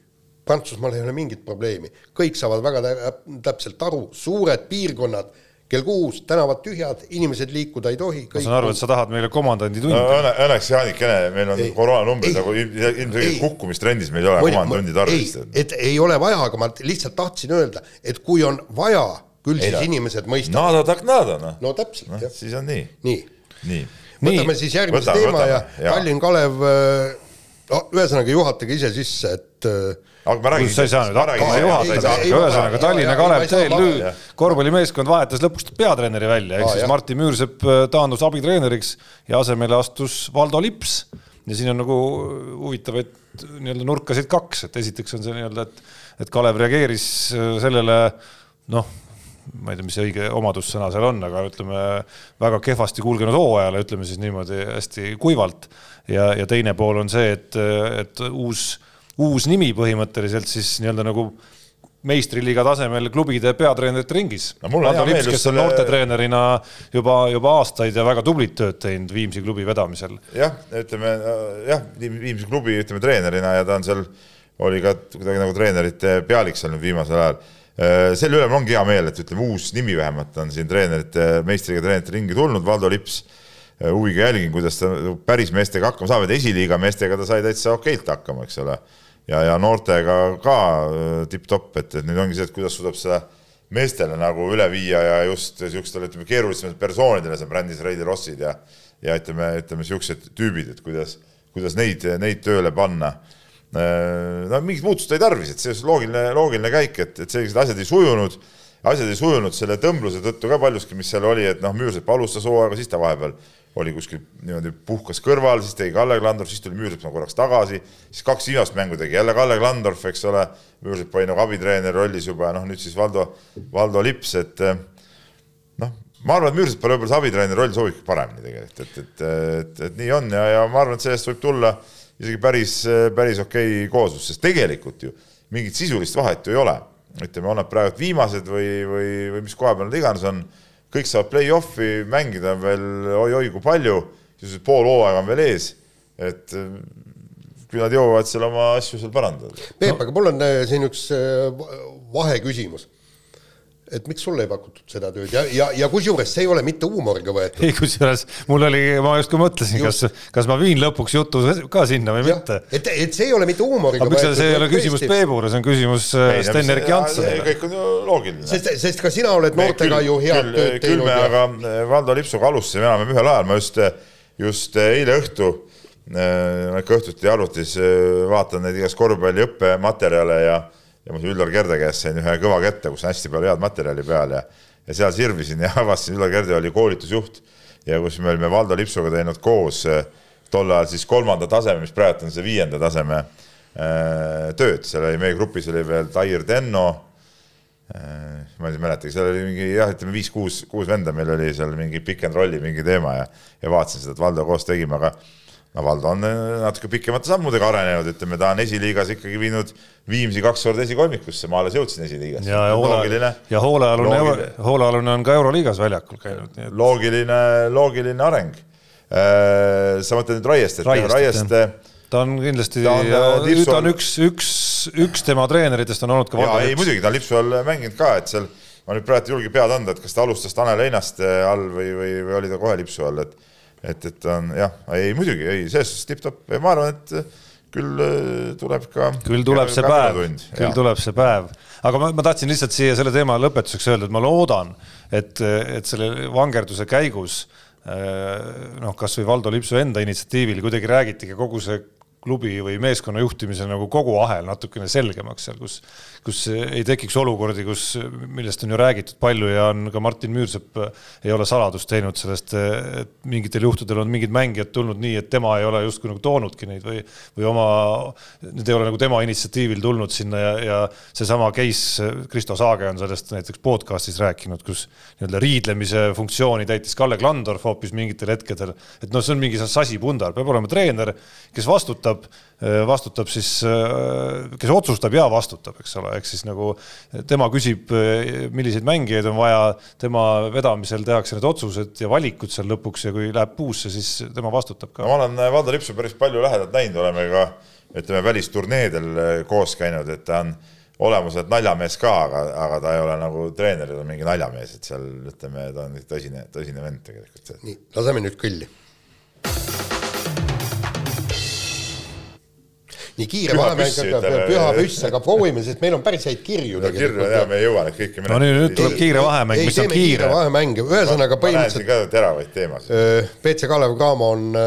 Prantsusmaal ei ole mingit probleemi, kõik saavad väga täpselt aru, suured piirkonnad, kell kuus, tänavad tühjad, inimesed liikuda ei tohi. ma saan aru, et sa tahad meile komandandi tundi no,. Õnneks Jaanikene, meil on koroonanumbrid nagu ilmselgelt kukkumistrendis, meil ei ole komandandi tarvis. et ei ole vaja, aga ma lihtsalt tahtsin öelda, et kui on vaja, küll ei siis no. inimesed mõistavad. nada tak nada, noh. no täpselt no,, jah. siis on nii. nii, nii.. võtame nii. siis järgmise võtame, teema võtame, ja Tallinn Kalev, äh, no ühesõnaga juhatage ise sisse, et äh, aga ma räägin. sa ei saa nüüd hakkama juhatada, ühesõnaga Tallinna Kalev TLÜ korvpallimeeskond vahetas lõpuks peatreeneri välja, ehk siis Martin Müürsepp äh, taandus abitreeneriks ja asemele astus Valdo Lips. ja siin on nagu huvitavaid nii-öelda nurkasid kaks, et esiteks on see nii-öelda, et, et Kalev reageeris äh, sellele noh, ma ei tea, mis see õige omadussõna seal on, aga ütleme väga kehvasti kulgenud hooajale, ütleme siis niimoodi hästi kuivalt. ja, ja teine pool on see, et, et uus uus nimi põhimõtteliselt siis nii-öelda nagu meistriliiga tasemel klubide peatreenerite ringis no,. Ando Lips, kes on noortetreenerina juba, juba aastaid ja väga tublit tööd teinud Viimsi klubi vedamisel. jah, ütleme jah, Viimsi klubi ütleme treenerina ja ta on seal, oli ka kuidagi nagu treenerite pealik seal nüüd viimasel ajal. Äh, selle üle mul ongi hea meel, et ütleme, uus nimi vähemalt on siin treenerite, meistriga treenerite ringi tulnud, Valdo Lips äh, huviga jälgin, kuidas ta päris meestega hakkama saab, et esiliiga meestega ta sai täitsa okeilt hakkama, eks ole ja, ja noortega ka äh, tipp-topp, et, et nüüd ongi see, et kuidas suudab seda meestele nagu üle viia ja just niisugustele, ütleme, keerulisematele persoonidele, see brändis Reili Rossid ja ja ütleme, ütleme niisugused tüübid, et kuidas, kuidas neid, neid tööle panna. Äh, no mingit muutust ei tarvis, et see loogiline, loogiline käik, et, et sellised asjad ei sujunud, asjad ei sujunud selle tõmbluse tõttu ka paljuski, mis seal oli, et noh, Müürsepp alustas hooaega, siis ta vahepeal oli kuskil niimoodi puhkas kõrval, siis tegi Kalle Klandorf, siis tuli Müürsepp nagu korraks tagasi, siis kaks viimast mängu tegi jälle Kalle Klandorf, eks ole, Müürsepp oli nagu abitreeneri rollis juba ja noh, nüüd siis Valdo, Valdo Lips, et eh, noh, ma arvan, et Müürseppale võib-olla see abitreeneri roll sobibki paremini tegelikult, et, et, et, et nii on ja, ja ma arvan, et sellest võib tulla isegi päris, päris okei okay kooslus, sest tegelikult ju mingit sisulist vahet ju ei ole. ütleme, on nad praegu viimased või, või, või mis koha peal nad iganes on kõik saavad play-off'i mängida veel oi-oi kui palju, siis pool hooaega on veel ees, et äh, küll nad jõuavad seal oma asju seal parandada. Peep no., aga mul on äh, siin üks äh, vaheküsimus et miks sulle ei pakutud seda tööd ja, ja, ja kusjuures see ei ole mitte huumoriga võetud. ei, kusjuures mul oli, ma justkui mõtlesin, kas, kas ma viin lõpuks jutu ka sinna või ja, mitte. et, et see ei ole mitte huumoriga võetud. see ei ole küsimus Peebule, see on küsimus äh, Sten-Erik Janssonile. kõik on ju loogiline. sest, sest ka sina oled noortega ju head tööd teinud. küll me ja... aga äh, Valdo Lipsuga alustasime enam-vähem ühel ajal, ma just, just eile õhtu äh, ikka õhtuti arvutis vaatan neid igast korvpalli õppematerjale ja ja ma Üllar Kerde käest sain ühe kõva kätte, kus on hästi palju head materjali peal ja ja seal sirvisin ja avastasin, Üllar Kerde oli koolitusjuht ja kus me olime Valdo Lipsuga teinud koos eh, tol ajal siis kolmanda taseme, mis praegu on see viienda taseme äh, tööd, seal oli meie grupis oli veel Tair Tenno äh,, ma ei mäletagi, seal oli mingi jah, ütleme viis-kuus, kuus venda, meil oli seal mingi pick and rolli mingi teema ja ja vaatasin seda, et Valdo koos tegime, aga no Valdo on äh, natuke pikemate sammudega arenenud, ütleme, ta on esiliigas ikkagi viinud Viimsi kaks korda esikolmikusse, ma alles jõudsin esiliigasse. ja, ja hoole, ja hoolealune, hoolealune on ka Euroliigas väljakul käinud. Et... loogiline, loogiline areng. Äh, sa mõtled nüüd Raiest, et Raiest, Raiest ta on kindlasti, ta on, äh, ta on üks, üks, üks tema treeneritest on olnud ka Valdo. ei muidugi, ta on Lipsu all mänginud ka, et seal ma nüüd praegu ei julge pead anda, et kas ta alustas Tanel Einaste all või, või, või oli ta kohe Lipsu all, et et, et on jah, ei muidugi, ei, selles suhtes tipp-topp. Ja ma arvan, et äh, küll äh, tuleb ka. küll tuleb see päev, küll tuleb see päev, aga ma, ma tahtsin lihtsalt siia selle teema lõpetuseks öelda, et ma loodan, et, et selle vangerduse käigus äh, noh, kasvõi Valdo Lipsu enda initsiatiivil kuidagi räägiti ka kogu see klubi või meeskonna juhtimise nagu kogu ahel natukene selgemaks seal, kus kus ei tekiks olukordi, kus, millest on ju räägitud palju ja on ka Martin Müürsepp ei ole saladust teinud sellest, et mingitel juhtudel on mingid mängijad tulnud nii, et tema ei ole justkui nagu toonudki neid või, või oma, need ei ole nagu tema initsiatiivil tulnud sinna ja, ja seesama case, Kristo Saage on sellest näiteks podcast'is rääkinud, kus nii-öelda riidlemise funktsiooni täitis Kalle Klandorf hoopis mingitel hetkedel, et noh, see on mingi sasipundar, peab olema treener, kes vastutab Äh, vastutab siis, äh, kes otsustab ja vastutab, eks ole, ehk siis nagu tema küsib, äh, milliseid mängijaid on vaja, tema vedamisel tehakse need otsused ja valikud seal lõpuks ja kui läheb puusse, siis tema vastutab ka. no ma olen Valdo Lipsu päris palju lähedalt näinud, oleme ka ütleme välisturneedel koos käinud, et ta on olemuselt naljamees ka, aga, aga ta ei ole nagu treener, ta on mingi naljamees, et seal ütleme, ta on tõsine, tõsine vend tegelikult. nii, laseme nüüd kõlli nii kiire vahemäng, aga püha püss, aga proovime, sest meil on päris häid kirju no, kirju ja me ei jõua neid kõiki no nüüd, nüüd tuleb kiire vahemäng, mis on kiire. vahemäng, ühesõnaga põhimõtteliselt. ka teravaid teemasid. BC Kalev Cramo on,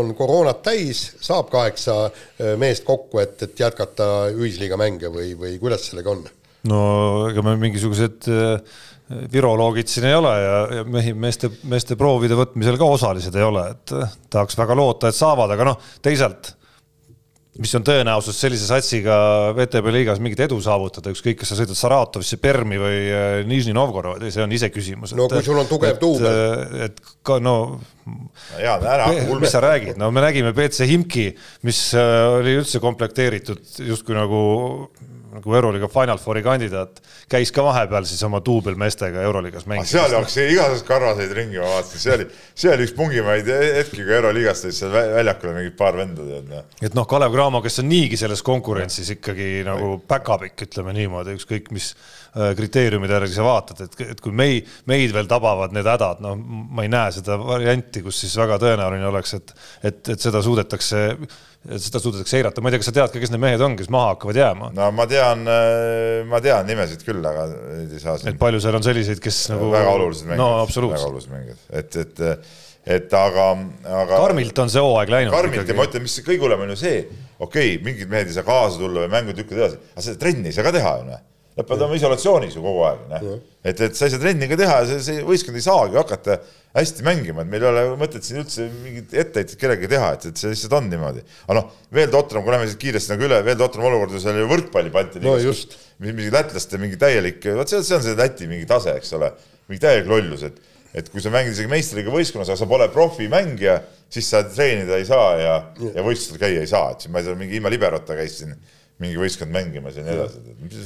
on koroonat täis, saab kaheksa meest kokku, et, et jätkata ühisliiga mänge või, või kuidas sellega on? no ega me mingisugused viroloogid siin ei ole ja, ja mehi, meeste, meeste proovide võtmisel ka osalised ei ole, et tahaks väga loota, et saavad, aga noh, teisalt mis on tõenäosus sellise satsiga VTB liigas mingit edu saavutada, ükskõik, kas sa sõidad Saratovisse, Permi või äh, Nižni Novgorodi, see on iseküsimus. no kui sul on tugev duubel. Äh, et ka no. ja ära. mis sa räägid, no me nägime BC Himki, mis äh, oli üldse komplekteeritud justkui nagu nagu Euroliiga Final Fouri kandidaat, käis ka vahepeal siis oma duubelmeestega Euroliigas mängimas. seal jooksis igasuguseid karvaseid ringi, ma vaatasin, see oli, see oli üks pungimaid hetki, kui Euroliigast tõid seal väljakule mingid paar venda tead. Noh. et noh, Kalev Cramo, kes on niigi selles konkurentsis ikkagi nagu päkapikk, ütleme niimoodi, ükskõik mis äh, kriteeriumide järgi sa vaatad, et, et kui mei-, meid veel tabavad need hädad, no ma ei näe seda varianti, kus siis väga tõenäoline oleks, et, et, et seda suudetakse seda suudetakse eirata, ma ei tea, kas sa tead ka, kes need mehed on, kes maha hakkavad jääma? no ma tean, äh, ma tean nimesid küll, aga neid ei saa siin. et palju seal on selliseid, kes nagu väga olulised mängijad. no väga olulised mängijad, et, et, et aga, aga. karmilt on see hooaeg läinud. karmilt ja ma ütlen, mis kõige hullem on ju see, okei okay,, mingid mehed ei saa kaasa tulla või mängud lükkavad edasi, aga seda trenni ei saa ka teha ju noh Nad peavad olema isolatsioonis ju kogu aeg, noh. et, et sa ei saa trenni ka teha ja see, see võistkond ei saagi hakata hästi mängima, et meil ei ole mõtet siin üldse mingit etteheitet kellelegi teha, et, et see lihtsalt on niimoodi. aga noh, veel totram, kui lähme siit kiiresti nagu üle, veel totram olukord on seal ju võrkpalli Balti liigas no,. mingi lätlaste mingi täielik, vot see, see on see Läti mingi tase, eks ole, mingi täielik lollus, et et kui sa mängid isegi meistriga võistkonnas, aga sa pole profimängija, siis sa treenida ei saa ja, ja võistlustel käia ei saa, et ma ei tea, mingi ilma liberota käis siin mingi võistkond mängimas ja nii edasi,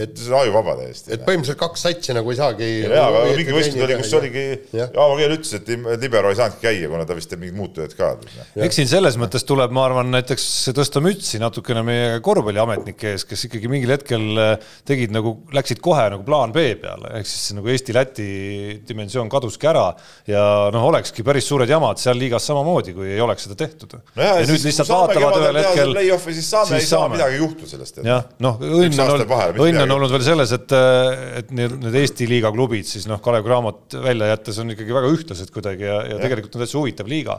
et see on ajuvaba täiesti. et põhimõtteliselt kaks satsi nagu ei saagi. jaa, aga mingi võistkond oli, kus oligi, Aavo Keel ütles, et libero ei saanudki käia, kuna ta vist teeb mingid muud tööd ka. eks siin selles mõttes tuleb, ma arvan, näiteks tõsta mütsi natukene meie korvpalliametnike ees, kes ikkagi mingil hetkel äh, tegid nagu, läksid kohe nagu plaan B peale, ehk siis nagu Eesti-Läti dimensioon kaduski ära ja noh, olekski päris suured jamad seal liigas samamoodi, kui ei oleks seda tehtud no. ja, ja nüüd lihtsalt vaatavad ühel hetkel. Play-off'i siis saame, ei saa midagi juhtu sellest jah, noh, õnn on olnud, õnn on olnud veel selles, et, et need, need Eesti liiga klubid siis noh, Kalev Cramot välja jättes on ikkagi väga ühtlased kuidagi ja, ja, ja. tegelikult on täitsa huvitav liiga.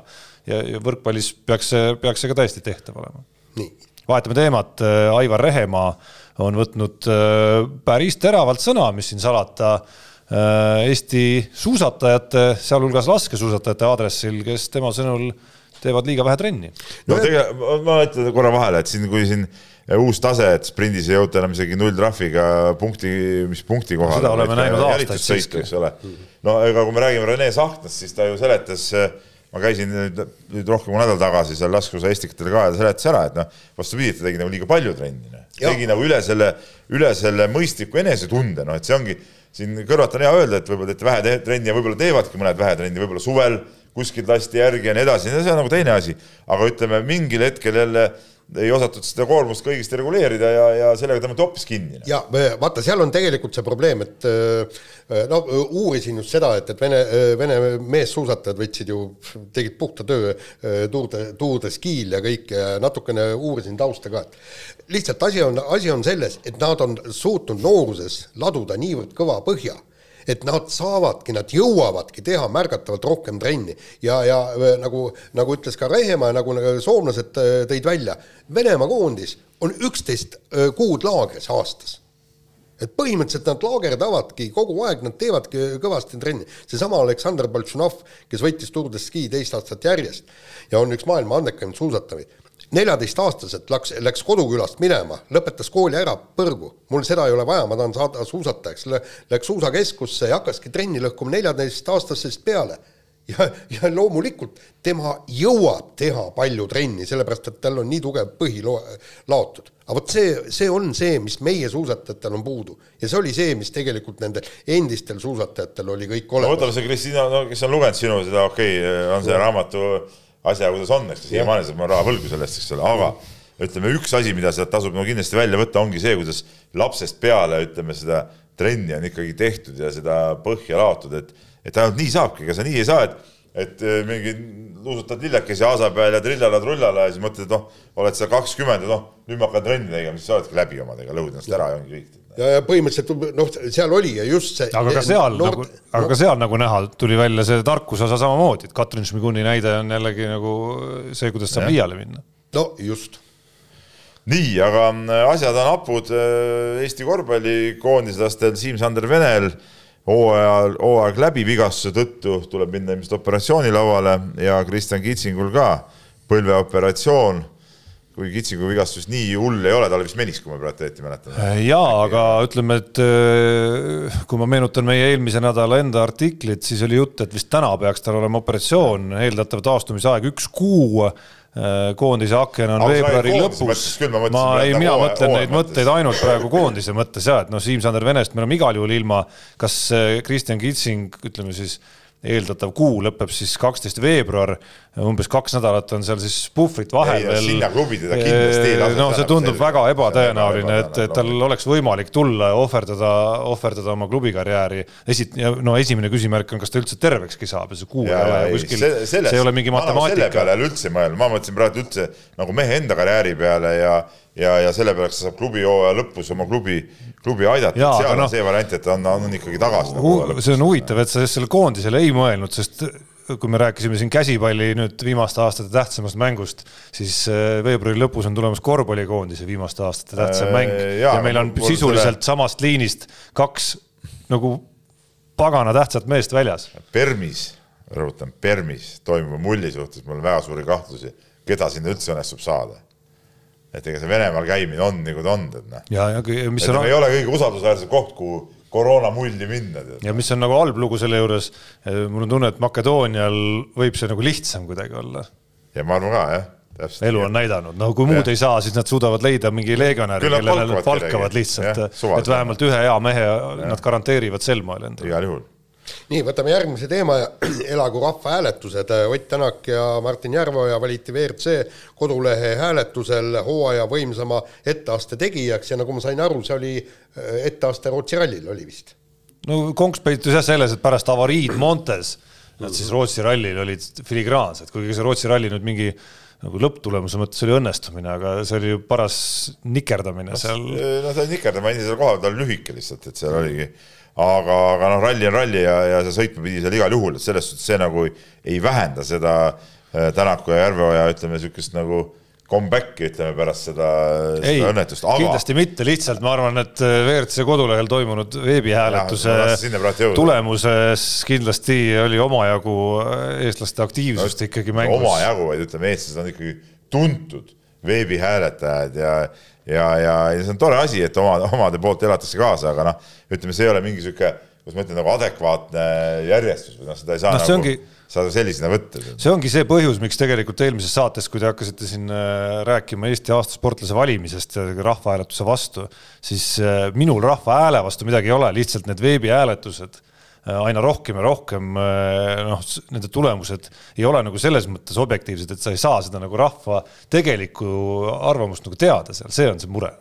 ja, ja võrkpallis peaks see, peaks see ka täiesti tehtav olema. vahetame teemat, Aivar Rehemaa on võtnud äh, päris teravalt sõna, mis siin salata Eesti suusatajate, sealhulgas laskesuusatajate aadressil, kes tema sõnul teevad liiga vähe trenni. no tegelikult ma ütlen korra vahele, et siin, kui siin uus tase, et sprindis ei jõuta enam isegi nulltrahviga punkti, mis punkti kohale. seda oleme näinud aastaid siiski. eks ole. no ega kui me räägime Rene Sahtnast, siis ta ju seletas, ma käisin nüüd, nüüd rohkem kui nädal tagasi seal laskeosa estikatel ka ja ta seletas ära, et noh, vastupidi, ta tegi nagu liiga palju trenni, noh. tegi nagu üle selle, üle selle mõistliku enesetunde, noh, et see ongi, siin kõrvalt on hea öelda, et võib-olla teete vähe trenni ja võib-olla teevadki mõned vähe trenni, võib-olla suvel kuskilt lasti järgi ja nii edasi, see on nagu teine asi. aga ütleme, mingil hetkel jälle ei osatud seda koormust kõigist reguleerida ja, ja sellega tõmmati hoopis kinni. ja vaata, seal on tegelikult see probleem, et äh, no uurisin just seda, et, et Vene, Vene meessuusatajad võtsid ju, tegid puhta töö tuurde, tuurde skiil ja kõik natukene uurisin tausta ka, et lihtsalt asi on, asi on selles, et nad on suutnud nooruses laduda niivõrd kõva põhja et nad saavadki, nad jõuavadki teha märgatavalt rohkem trenni. Ja, ja äh, nagu, nagu ütles ka Rehemaa nagu, soomlased äh, tõid välja, Venemaa koondis on üksteist äh, kuud laagris aastas. Et põhimõtteliselt nad laagerdavadki kogu aeg, nad teevadki kõvasti trenni. seesama Aleksandr Boltšanov, kes võitis Tour de Ski teist aastat järjest ja on üks maailma andekamaid suusatajaid neljateistaastaselt läks, läks kodukülast minema, lõpetas kooli ära põrgu, mul seda ei ole vaja, ma tahan saada suusatajaks, läks suusakeskusse ja hakkaski trenni lõhkuma neljateistaastasest peale. ja, ja loomulikult tema jõuab teha palju trenni, sellepärast et tal on nii tugev põhi laotud. aga vot see, see on see, mis meie suusatajatel on puudu ja see oli see, mis tegelikult nendel endistel suusatajatel oli kõik olemas. no võtame see Kristina, no kes on lugenud sinu seda, okei okay,, on see raamatu asja, kuidas on, eks ta siiamaani saab raha võlgu sellest, eks ole, aga ütleme, üks asi, mida sealt tasub no kindlasti välja võtta, ongi see, kuidas lapsest peale, ütleme, seda trenni on ikkagi tehtud ja seda põhja laotud, et, et ainult nii saabki, ega sa nii ei saa, et, et äh, mingi luusutad lillekesi aasa peal ja trillala-trullala ja siis mõtled, et noh, oled sa kakskümmend ja noh, nüüd ma hakkan trenni tegema, siis sa oledki läbi omadega, lõhud ennast ära ja ongi kõik ja, ja põhimõtteliselt noh, seal oli ja just see. aga ka seal noort, nagu, aga no, ka seal nagu näha tuli välja see tarkuse osa samamoodi, et Katrin Šmiguni näide on jällegi nagu see, kuidas saab liiale minna. no just. nii, aga äh, asjad on hapud äh, Eesti korvpallikoondislastel Siim-Sander Venel hooajal, hooaeg läbi vigastuse tõttu tuleb minna ilmselt operatsioonilavale ja Kristjan Kitsingul ka põlveoperatsioon kui Kitsingu vigastus nii hull ei ole, ta oli vist meniks, kui ma praegu õieti mäletan. Äh, jaa, aga ütleme, et äh, kui ma meenutan meie eelmise nädala enda artiklit, siis oli jutt, et vist täna peaks tal olema operatsioon, eeldatav taastumisaeg üks kuu äh, koondise aken on veebruari lõpus. ma, ma ei, mina mõtlen neid mõtteid ainult praegu koondise mõttes ja et noh, Siim-Sander Venest me oleme igal juhul ilma, kas Kristjan Kitsing, ütleme siis eeldatav kuu lõpeb siis kaksteist veebruar, umbes kaks nädalat on seal siis puhvrit vahel veel. sinna klubi teda kindlasti ei lase. no see tundub väga ebatõenäoline, et, et tal oleks võimalik tulla ja ohverdada, ohverdada oma klubikarjääri. esi-, no esimene küsimärk on, kas ta üldse tervekski saab ja see kuu ja, ei ole ju kuskil, see ei ole mingi matemaatika. selle peale ei ole üldse mõelnud, ma mõtlesin praegu üldse nagu mehe enda karjääri peale ja ja, ja selle peale, kas ta saab klubi hooaja lõpus oma klubi, klubi aidata, seal no, on see variant, et on, on ikkagi tagasi nagu. see on huvitav, et sa selle koondisele ei mõelnud, sest kui me rääkisime siin käsipalli nüüd viimaste aastate tähtsamast mängust, siis äh, veebruari lõpus on tulemas korvpallikoondise viimaste aastate tähtsam mäng äh, ja, ja meil on sisuliselt selle... samast liinist kaks nagu pagana tähtsat meest väljas. Permis, rõhutan, Permis toimuva mulli suhtes mul on väga suuri kahtlusi, keda sinna üldse õnnestub saada et ega see Venemaal käimine on nagu ta on, tead noh. ja, ja mis on. ei ole kõige usaldusväärsem koht, kuhu koroonamulli minna. ja mis on nagu halb lugu selle juures, eh, mul on tunne, et Makedoonial võib see nagu lihtsam kuidagi olla. ja ma arvan ka, jah. Täpselt, elu on näidanud, no kui muud ja. ei saa, siis nad suudavad leida mingi legionäri, kellele nad palkavad lihtsalt, et vähemalt ühe hea mehe ja. nad garanteerivad sel moel endale. igal juhul nii, võtame järgmise teema ja elagu rahvahääletused. Ott Tänak ja Martin Järveoja valiti WRC kodulehe hääletusel hooaja võimsama etteaste tegijaks ja nagu ma sain aru, see oli äh, etteaste Rootsi rallil oli vist. no konks peitus jah selles, et pärast avariid Montes nad siis Rootsi rallil olid filigraansed, kuigi see Rootsi ralli nüüd mingi nagu lõpptulemuse mõttes oli õnnestumine, aga see oli ju paras nikerdamine no, seal. no see nikerdama endisel kohal, ta oli lühike lihtsalt, et seal oligi aga, aga noh, ralli on ralli ja, ja see sõitma pidi seal igal juhul, et selles suhtes see nagu ei, ei vähenda seda äh, Tänaku ja Järveoja, ütleme niisugust nagu comeback'i, ütleme pärast seda, seda õnnetust, aga kindlasti mitte, lihtsalt ma arvan, et äh, WRC kodulehel toimunud veebihääletuse tulemuses kindlasti oli omajagu äh, eestlaste aktiivsust no, ikkagi mängus. omajagu, vaid ütleme, eestlased on ikkagi tuntud veebihääletajad ja ja, ja, ja see on tore asi, et oma, omade poolt elatakse kaasa, aga noh, ütleme, see ei ole mingi sihuke, kuidas ma ütlen, nagu adekvaatne järjestus või noh, seda ei saa no, nagu ongi, saada sellisena võtta. see ongi see põhjus, miks tegelikult eelmises saates, kui te hakkasite siin äh, rääkima Eesti aasta sportlase valimisest rahvahääletuse vastu, siis äh, minul rahva hääle vastu midagi ei ole, lihtsalt need veebihääletused aina rohkem ja rohkem äh, noh, nende tulemused ei ole nagu selles mõttes objektiivsed, et sa ei saa seda nagu rahva tegelikku arvamust nagu teada seal, see on see mure.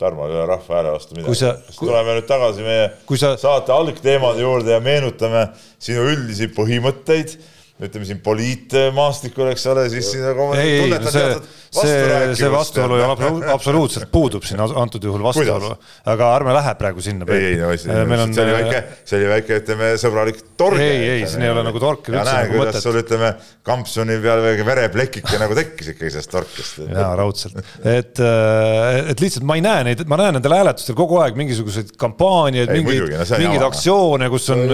Tarmo ei ole rahva hääle vastu midagi. Kui... tuleme nüüd tagasi meie sa... saate algteemade juurde ja meenutame sinu üldisi põhimõtteid ütleme siin poliitmaastikul, eks ole, siis siin nagu ei, ei, see, see, see vastuolu ju absoluutselt puudub siin antud juhul vastuolu, aga ärme lähe praegu sinna. ei, ei, no see, on, see oli väike, see oli väike, ütleme, sõbralik torge. ei, ei, siin ei ole nagu torke üldse nagu mõtet. kuidas sul, ütleme, kampsuni peal väike vereplekike nagu tekkis ikkagi sellest torkest. jaa, raudselt, et, et lihtsalt ma ei näe neid, ma näen nendel hääletustel kogu aeg mingisuguseid kampaaniaid, mingeid, mingeid aktsioone, kus on,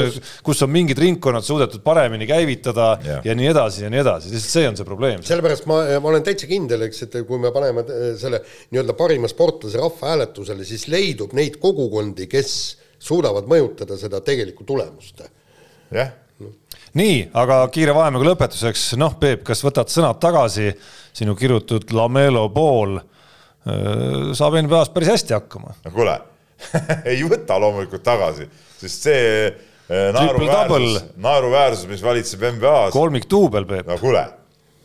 kus on mingid ringkonnad suudetud paremini käivitada ja, ja nii edasi ja nii edasi, lihtsalt see on see probleem. sellepärast ma, ma olen täitsa kindel, eks, et kui me paneme äh, selle nii-öelda parima sportlase rahvahääletusele, siis leidub neid kogukondi, kes suudavad mõjutada seda tegelikku tulemust. jah nii, aga kiire vahemängu lõpetuseks, noh, Peep, kas võtad sõnad tagasi, sinu kirjutatud Lamelo pool äh, saab NBA-s päris hästi hakkama. no kuule ei võta loomulikult tagasi, sest see naeruväärsus, naeruväärsus, mis valitseb NBA-s. kolmikduubel, Peep. no kuule,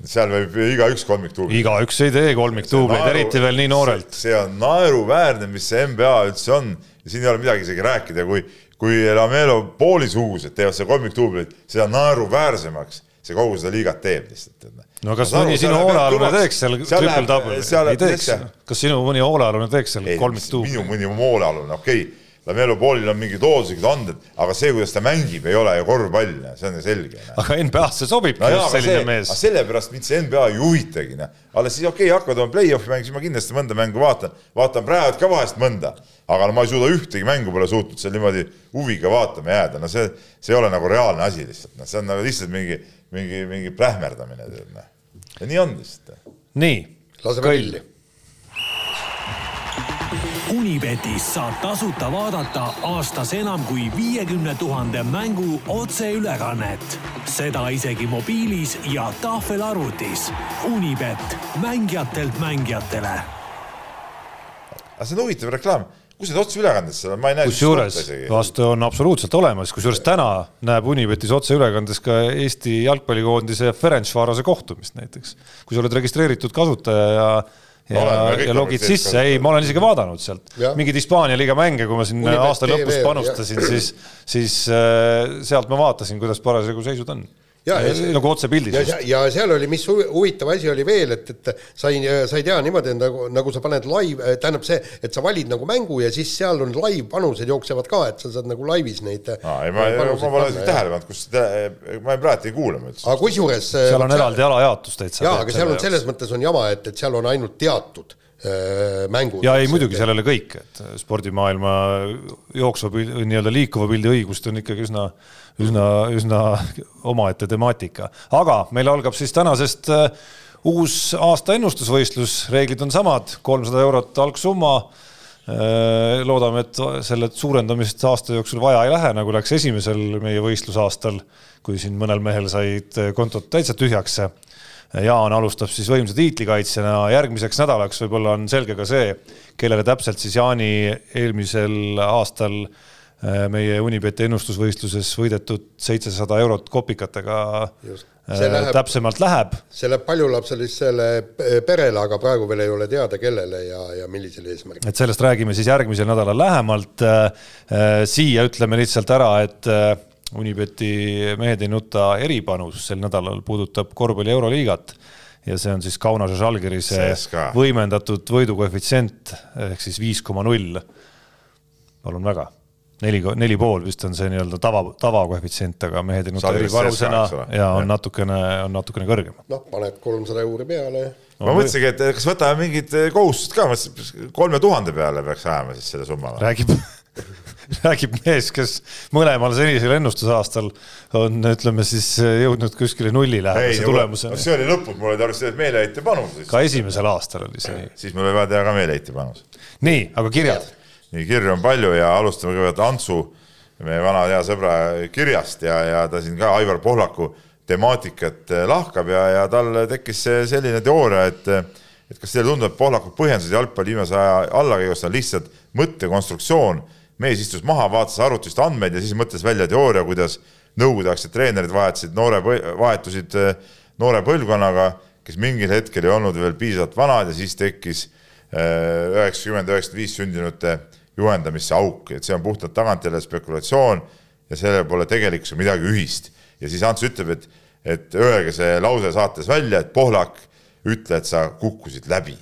seal võib igaüks kolmikduublit. igaüks ei tee kolmikduubleid, eriti veel nii noorelt. see on naeruväärne, mis see NBA üldse on ja siin ei ole midagi isegi rääkida, kui, kui Lamelo poolisuused teevad seda kolmikduublit, seda naeruväärsemaks see kogu seda liigat teeb lihtsalt. no kas mõni sinu hoolealune teeks seal triple double'i, ei teeks, kas sinu mõni hoolealune teeks seal kolmikduubli? minu mõni hoolealune, okei okay Lamelo poolil on mingid looduslikud anded, aga see, kuidas ta mängib, ei ole ju korvpall, see on ju selge. aga NBA-sse sobibki no just selline see, mees. sellepärast mind see NBA ei huvitagi, noh. alles siis okei okay,, hakkavad oma play-off'i mängima, siis ma kindlasti mõnda mängu vaatan, vaatan praegu ka vahest mõnda, aga no ma ei suuda ühtegi mängu pole suutnud seal niimoodi huviga vaatama jääda, no see, see ei ole nagu reaalne asi lihtsalt, noh, see on nagu lihtsalt mingi, mingi, mingi plähmerdamine, tead, noh. ja nii on lihtsalt. nii. laseme pilli Unibetis saab tasuta vaadata aastas enam kui viiekümne tuhande mängu otseülekannet. seda isegi mobiilis ja tahvelarvutis. Unibet, mängijatelt mängijatele. aga see on huvitav reklaam kus need otseülekanded seal on, ma ei näe. kusjuures vastu on absoluutselt olemas, kusjuures täna näeb Unibetis otseülekandes ka Eesti jalgpallikoondise Ferencvarose kohtumist näiteks. kui sa oled registreeritud kasutaja ja ja, ja logid sisse, ei, ma olen isegi vaadanud sealt. Mingeid Hispaania liiga mänge, kui ma siin Unibet aasta TV, lõpus panustasin, siis, siis äh, sealt ma vaatasin, kuidas parasjagu seisud on ja, ja, nagu otsepildis. ja, ja seal oli, mis huvitav asi oli veel, et, et sa ei, sa ei tea niimoodi, et nagu, nagu sa paned live, tähendab see, et sa valid nagu mängu ja siis seal on live-panused jooksevad ka, et sa saad nagu laivis neid. aa, ei ma, ma pole isegi tähele pannud, kus, ma praegu ei üldse. aga kusjuures. seal on eraldi alajaotus täitsa. jaa, aga seal on selles mõttes on jama, et, et seal on ainult teatud mängud. ja ei, muidugi seal ei ole kõik, et spordimaailma jooksva nii-öelda liikuva pildi õigust on ikkagi üsna üsna, üsna omaette temaatika, aga meil algab siis tänasest äh, uus aasta ennustusvõistlus, reeglid on samad, kolmsada eurot algsumma. Äh, loodame, et selle suurendamist aasta jooksul vaja ei lähe, nagu läks esimesel meie võistlusaastal, kui siin mõnel mehel said kontod täitsa tühjaks. Jaan alustab siis võimsa tiitlikaitsjana, järgmiseks nädalaks võib-olla on selge ka see, kellele täpselt siis Jaani eelmisel aastal äh, Äh, meie Unibeti ennustusvõistluses võidetud seitsesada eurot kopikatega Just. Äh, läheb, täpsemalt läheb. see läheb paljulapselisele perele, aga praegu veel ei ole teada, kellele ja, ja millisel eesmärgil. et sellest räägime siis järgmisel nädalal lähemalt. Äh, siia ütleme lihtsalt ära, et Unibeti mehed ei nuta eripanus sel nädalal puudutab korvpalli Euroliigat ja see on siis Kaunas ja Žalgirise võimendatud võidukoefitsient ehk siis viis koma null. palun väga neli, neli pool vist on see nii-öelda tava, tavakoefitsient, aga mehed ei nuta eripanusena ja on ja. natukene, on natukene kõrgem. noh, paned kolmsada euri peale no, ma mõtlesingi, et kas võtame mingid kohustused ka, kolme tuhande peale peaks ajama siis selle summa. räägib räägib mees, kes mõlemal senisel ennustusaastal on, ütleme siis jõudnud kuskile nullilähedase tulemuseni. see oli lõpus, mul oli tarvis meeleheite panus. ka esimesel aastal oli see nii. siis mul oli vaja teha ka meeleheite panus. nii, aga kirjad nii kirju on palju ja alustame kõigepealt Antsu, meie vana hea sõbra kirjast ja, ja ta siin ka Aivar Pohlaku temaatikat eh, lahkab ja, ja tal tekkis selline teooria, et et kas teile tundub, et Pohlaku põhjendused jalgpalli viimase aja allakäigust on lihtsalt mõttekonstruktsioon, mees istus maha, vaatas arvutist andmeid ja siis mõtles välja teooria, kuidas nõukogudeaegsed treenerid vahetasid noore, vahetusid eh, noore põlvkonnaga, kes mingil hetkel ei olnud veel piisavalt vanad ja siis tekkis eh, üheksakümmend, üheksakümmend viis sündinute juhendamisse auk, et see on puhtalt tagantjärele spekulatsioon ja sellel pole tegelikkusega midagi ühist. ja siis Ants ütleb, et, et öelge see lause saates välja, et Pohlak, ütle, et sa kukkusid läbi.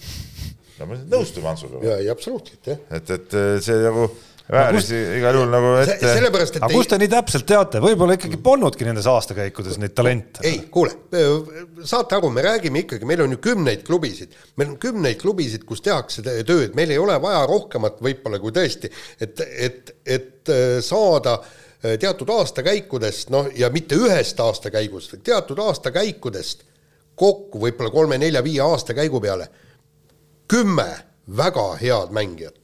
no ma nõustun Antsuga. jaa, absoluutselt, jah. et, et see nagu vääris igal juhul nagu ette. sellepärast, et aga kust te nii täpselt teate, võib-olla ikkagi polnudki nendes aastakäikudes neid talente? ei, kuule, saate aru, me räägime ikkagi, meil on ju kümneid klubisid, meil on kümneid klubisid, kus tehakse tööd, meil ei ole vaja rohkemat võib-olla kui tõesti, et, et, et äh, saada äh, teatud aastakäikudest, noh, ja mitte ühest aastakäigust, vaid teatud aastakäikudest kokku võib-olla kolme-nelja-viie aastakäigu peale. Kümme väga head mängijat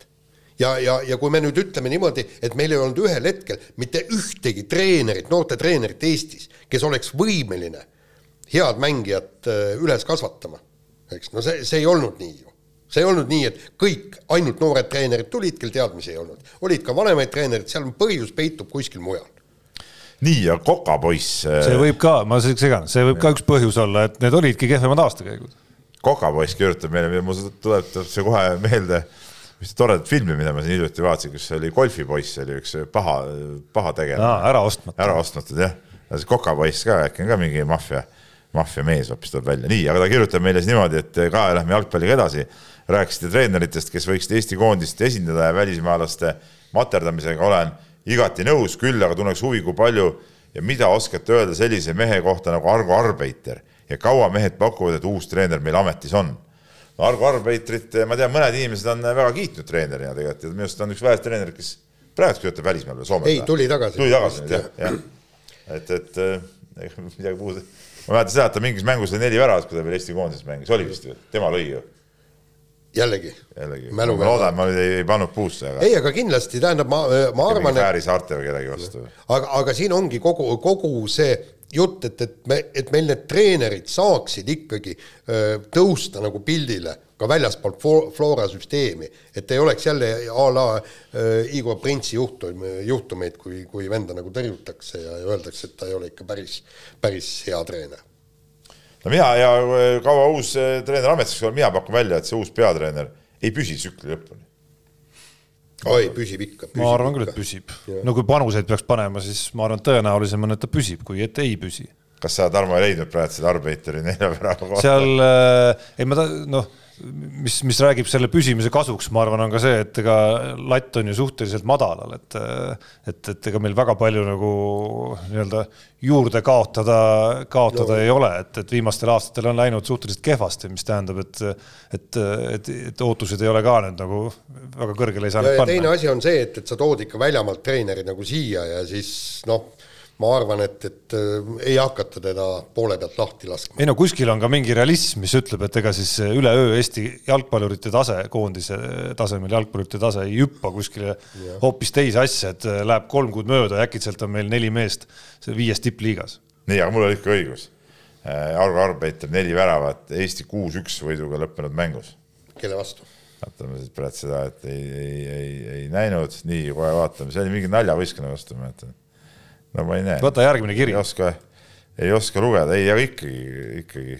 ja, ja, ja kui me nüüd ütleme niimoodi, et meil ei olnud ühel hetkel mitte ühtegi treenerit, noortetreenerit Eestis, kes oleks võimeline head mängijat äh, üles kasvatama, eks, no see, see ei olnud nii ju. see ei olnud nii, et kõik, ainult noored treenerid tulid, kel teadmisi ei olnud. olid ka vanemaid treenereid, seal põhjus peitub kuskil mujal nii, ja Kokapoiss. Äh, see võib ka, ma segan, see võib ka üks põhjus olla, et need olidki kehvemad aastakäigud. Kokapoiss kirjutab meile, mul tuleb see kohe meelde vist toredat filmi, mida ma siin hiljuti vaatasin, kus oli golfipoiss, oli üks paha, paha tegelane. ära ostmata. ära ostmata, jah. see kokapoiss ka äkki on ka mingi maffia, maffiamees hoopis tuleb välja. nii, aga ta kirjutab meile siis niimoodi, et ka lähme jalgpalliga edasi. rääkisite treeneritest, kes võiksid Eesti koondist esindada ja välismaalaste materdamisega olen igati nõus, küll aga tunneks huvi, kui palju ja mida oskate öelda sellise mehe kohta nagu Argo Arbeiter ja kaua mehed pakuvad, et uus treener meil ametis on Argo Arbeitrit, ma tean, mõned inimesed on väga kiitnud treenerina tegelikult ja minu arust on üks väheseid treenereid, kes praegu töötab välismaal või Soomes. ei, tuli tagasi. tuli tagasi nüüd jah, jah. et, et eh, midagi puudu. ma mäletan seda, et ta mingis mängus oli neli väravat, kui ta veel Eesti koondises mängis, oli vist ju, tema lõi ju. jällegi. jällegi, ma loodan, ma nüüd ei, ei pannud puusse, aga. ei, aga kindlasti, tähendab, ma, ma arvan. Fääri saarte või kedagi vastu. aga, aga siin ongi kogu, kogu see jutt, et, et me, et meil need treenerid saaksid ikkagi öö, tõusta nagu pildile ka väljaspool Flora süsteemi, et ei oleks jälle a la äh, Igor Printsi juhtum, juhtumeid, kui, kui venda nagu tõrjutakse ja, ja öeldakse, et ta ei ole ikka päris, päris hea treener. no mina ja kaua uus treener ametis mina pakun välja, et see uus peatreener ei püsi tsükli lõpuni oi, püsib ikka. ma arvan küll, et püsib. no kui panuseid peaks panema, siis ma arvan, et tõenäolisem on, et ta püsib, kui et ei püsi. kas sa, Tarmo, ei leidnud praegu seda Arbeiteri neljavärava kohta? seal äh,, ei ma ta, noh mis, mis räägib selle püsimise kasuks, ma arvan, on ka see, et ega latt on ju suhteliselt madalal, et et, et ega meil väga palju nagu nii-öelda juurde kaotada, kaotada no. ei ole, et, et viimastel aastatel on läinud suhteliselt kehvasti, mis tähendab, et et, et, et ootused ei ole ka nüüd nagu väga kõrgele ei saanud panna. teine asi on see, et, et sa tood ikka väljamaalt treeneri nagu siia ja siis noh ma arvan, et, et äh, ei hakata teda poole pealt lahti laskma. ei no kuskil on ka mingi realism, mis ütleb, et ega siis üleöö Eesti jalgpallurite tase, koondise tasemel jalgpallurite tase ei hüppa kuskile ja. hoopis teise asja, et äh, läheb kolm kuud mööda ja äkitselt on meil neli meest viies tippliigas. nii, aga mul oli ikka õigus. Äh, Argo Arbeiter neli väravat Eesti kuus-üks võiduga lõppenud mängus. kelle vastu? vaatame siis praegu seda, et ei, ei, ei, ei näinud, nii kohe vaatame, see oli mingi naljavõistkonna vastu, ma mäletan no ma ei näe. võta järgmine kiri. ei oska, ei oska lugeda, ei, aga ikkagi, ikkagi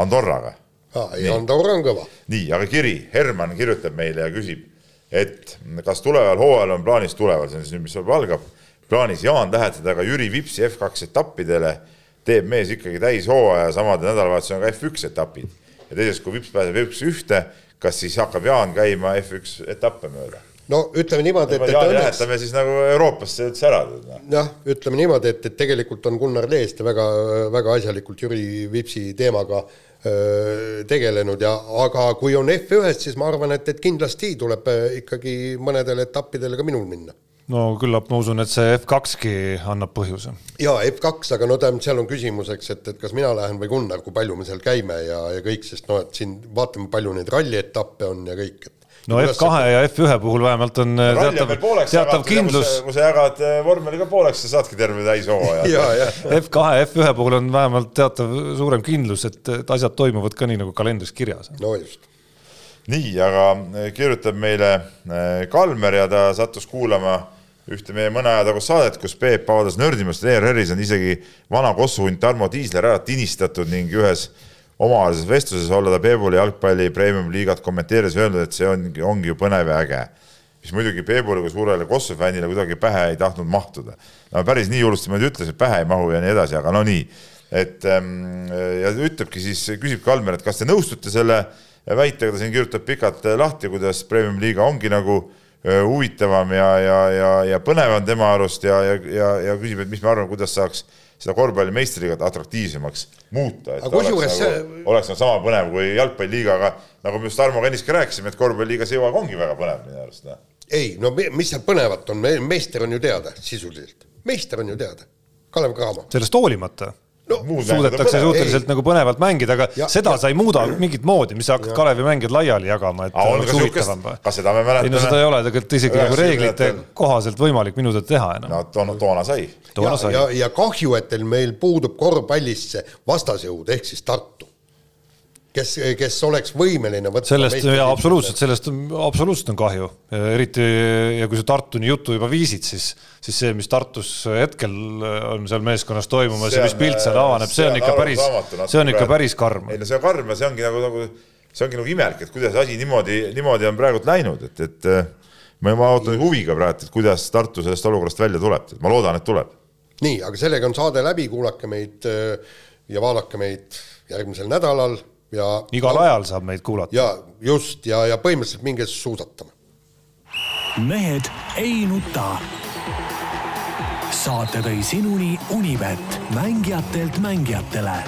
Andorraga. aa, ei Andorra on kõva. nii, aga kiri, Herman kirjutab meile ja küsib, et kas tuleval hooajal on plaanis, tuleval, see on siis nüüd, mis algab, plaanis Jaan lähetada ka Jüri Vipsi F2 etappidele, teeb mees ikkagi täishooaja, samadel nädalavahetusel on ka F1 etapid. ja teiseks, kui Vips pääseb F1 ühte, kas siis hakkab Jaan käima F1 etappe mööda? No ütleme niimoodi, et, et õnneks. lähetame siis nagu Euroopasse üldse ära. Noh. jah, ütleme niimoodi, et, et tegelikult on Gunnar Leeste väga, väga asjalikult Jüri Vipsi teemaga öö, tegelenud ja, aga kui on F1-st, siis ma arvan, et, et kindlasti tuleb ikkagi mõnedele etappidele ka minul minna no küllap ma usun, et see F2-gi annab põhjuse. jaa, F2, aga no tähendab, seal on küsimuseks, et, et kas mina lähen või Gunnar, kui palju me seal käime ja, ja kõik, sest noh, et siin vaatame, palju neid rallietappe on ja kõik, et no F2 ja F1 puhul vähemalt on äh, teatav, teatav kindlus. kui sa jagad äh, vormeliga pooleks, sa saadki terve täishooaja F2 ja F1 puhul on vähemalt teatav suurem kindlus, et, et asjad toimuvad ka nii, nagu kalendris kirjas. no just. nii, aga äh, kirjutab meile Kalmer ja ta sattus kuulama ühte meie mõne aja tagust saadet, kus Peep avaldas nördimust, et ERR-is on isegi vana kossuhunt Tarmo Tiisler ära tinistatud ning ühes omavahelises vestluses olla ta Peebuli jalgpalli premium-liigat kommenteerides öelnud, et see ongi, ongi ju põnev ja äge. mis muidugi Peebuli kui suurele Kossu fännile kuidagi pähe ei tahtnud mahtuda. no päris nii hullusti ma ei ütle, et pähe ei mahu ja nii edasi, aga no nii. et ähm, ja ütlebki siis, küsibki Almer, et kas te nõustute selle väitega, ta siin kirjutab pikalt lahti, kuidas Premium liiga ongi nagu huvitavam ja, ja, ja, ja põnevam tema arust ja, ja, ja, ja küsib, et mis me arvame, kuidas saaks seda korvpalli meistriliigat atraktiivsemaks muuta, et oleks, nagu, see... oleks nagu sama põnev kui jalgpalliliiga, aga nagu me just Tarmo Kanniska rääkisime, et korvpalliliigas jõuaga ongi väga põnev minu arust. Noh. ei, no mis seal põnevat on, meister on ju teada sisuliselt, meister on ju teada, Kalev Cramo. sellest hoolimata no, suudetakse suhteliselt ei. nagu põnevalt mängida, aga ja, seda ja, sa ei muuda mingit moodi, mis sa hakkad Kalevi mängijad laiali jagama, et oleks huvitavam. kas seda me mäletame? ei no seda ei ole tegelikult isegi nagu reeglite kohaselt võimalik minu teada teha enam. no toona, toona sai. ja, ja, ja kahju, et teil meil puudub korvpallis see vastasjõud ehk siis Tartu kes, kes oleks võimeline võtma sellest, jaa, absoluutselt, sellest absoluutselt on kahju. eriti ja kui sa Tartuni juttu juba viisid, siis, siis see, mis Tartus hetkel on seal meeskonnas toimumas see ja mis pilt seal avaneb, see on ikka päris, see on ikka päris karm. ei no see on karm ja see ongi nagu, nagu, see ongi nagu imelik, et kuidas asi niimoodi, niimoodi on praegult läinud, et, et ma, ma ootan huviga praegu, et kuidas Tartu sellest olukorrast välja tuleb, ma loodan, et tuleb. nii, aga sellega on saade läbi, kuulake meid ja vaadake meid järgmisel nädalal ja igal ajal saab meid kuulata. ja just ja, ja põhimõtteliselt minge suusatama. mehed ei nuta. saate tõi sinuni Unibet, mängijatelt mängijatele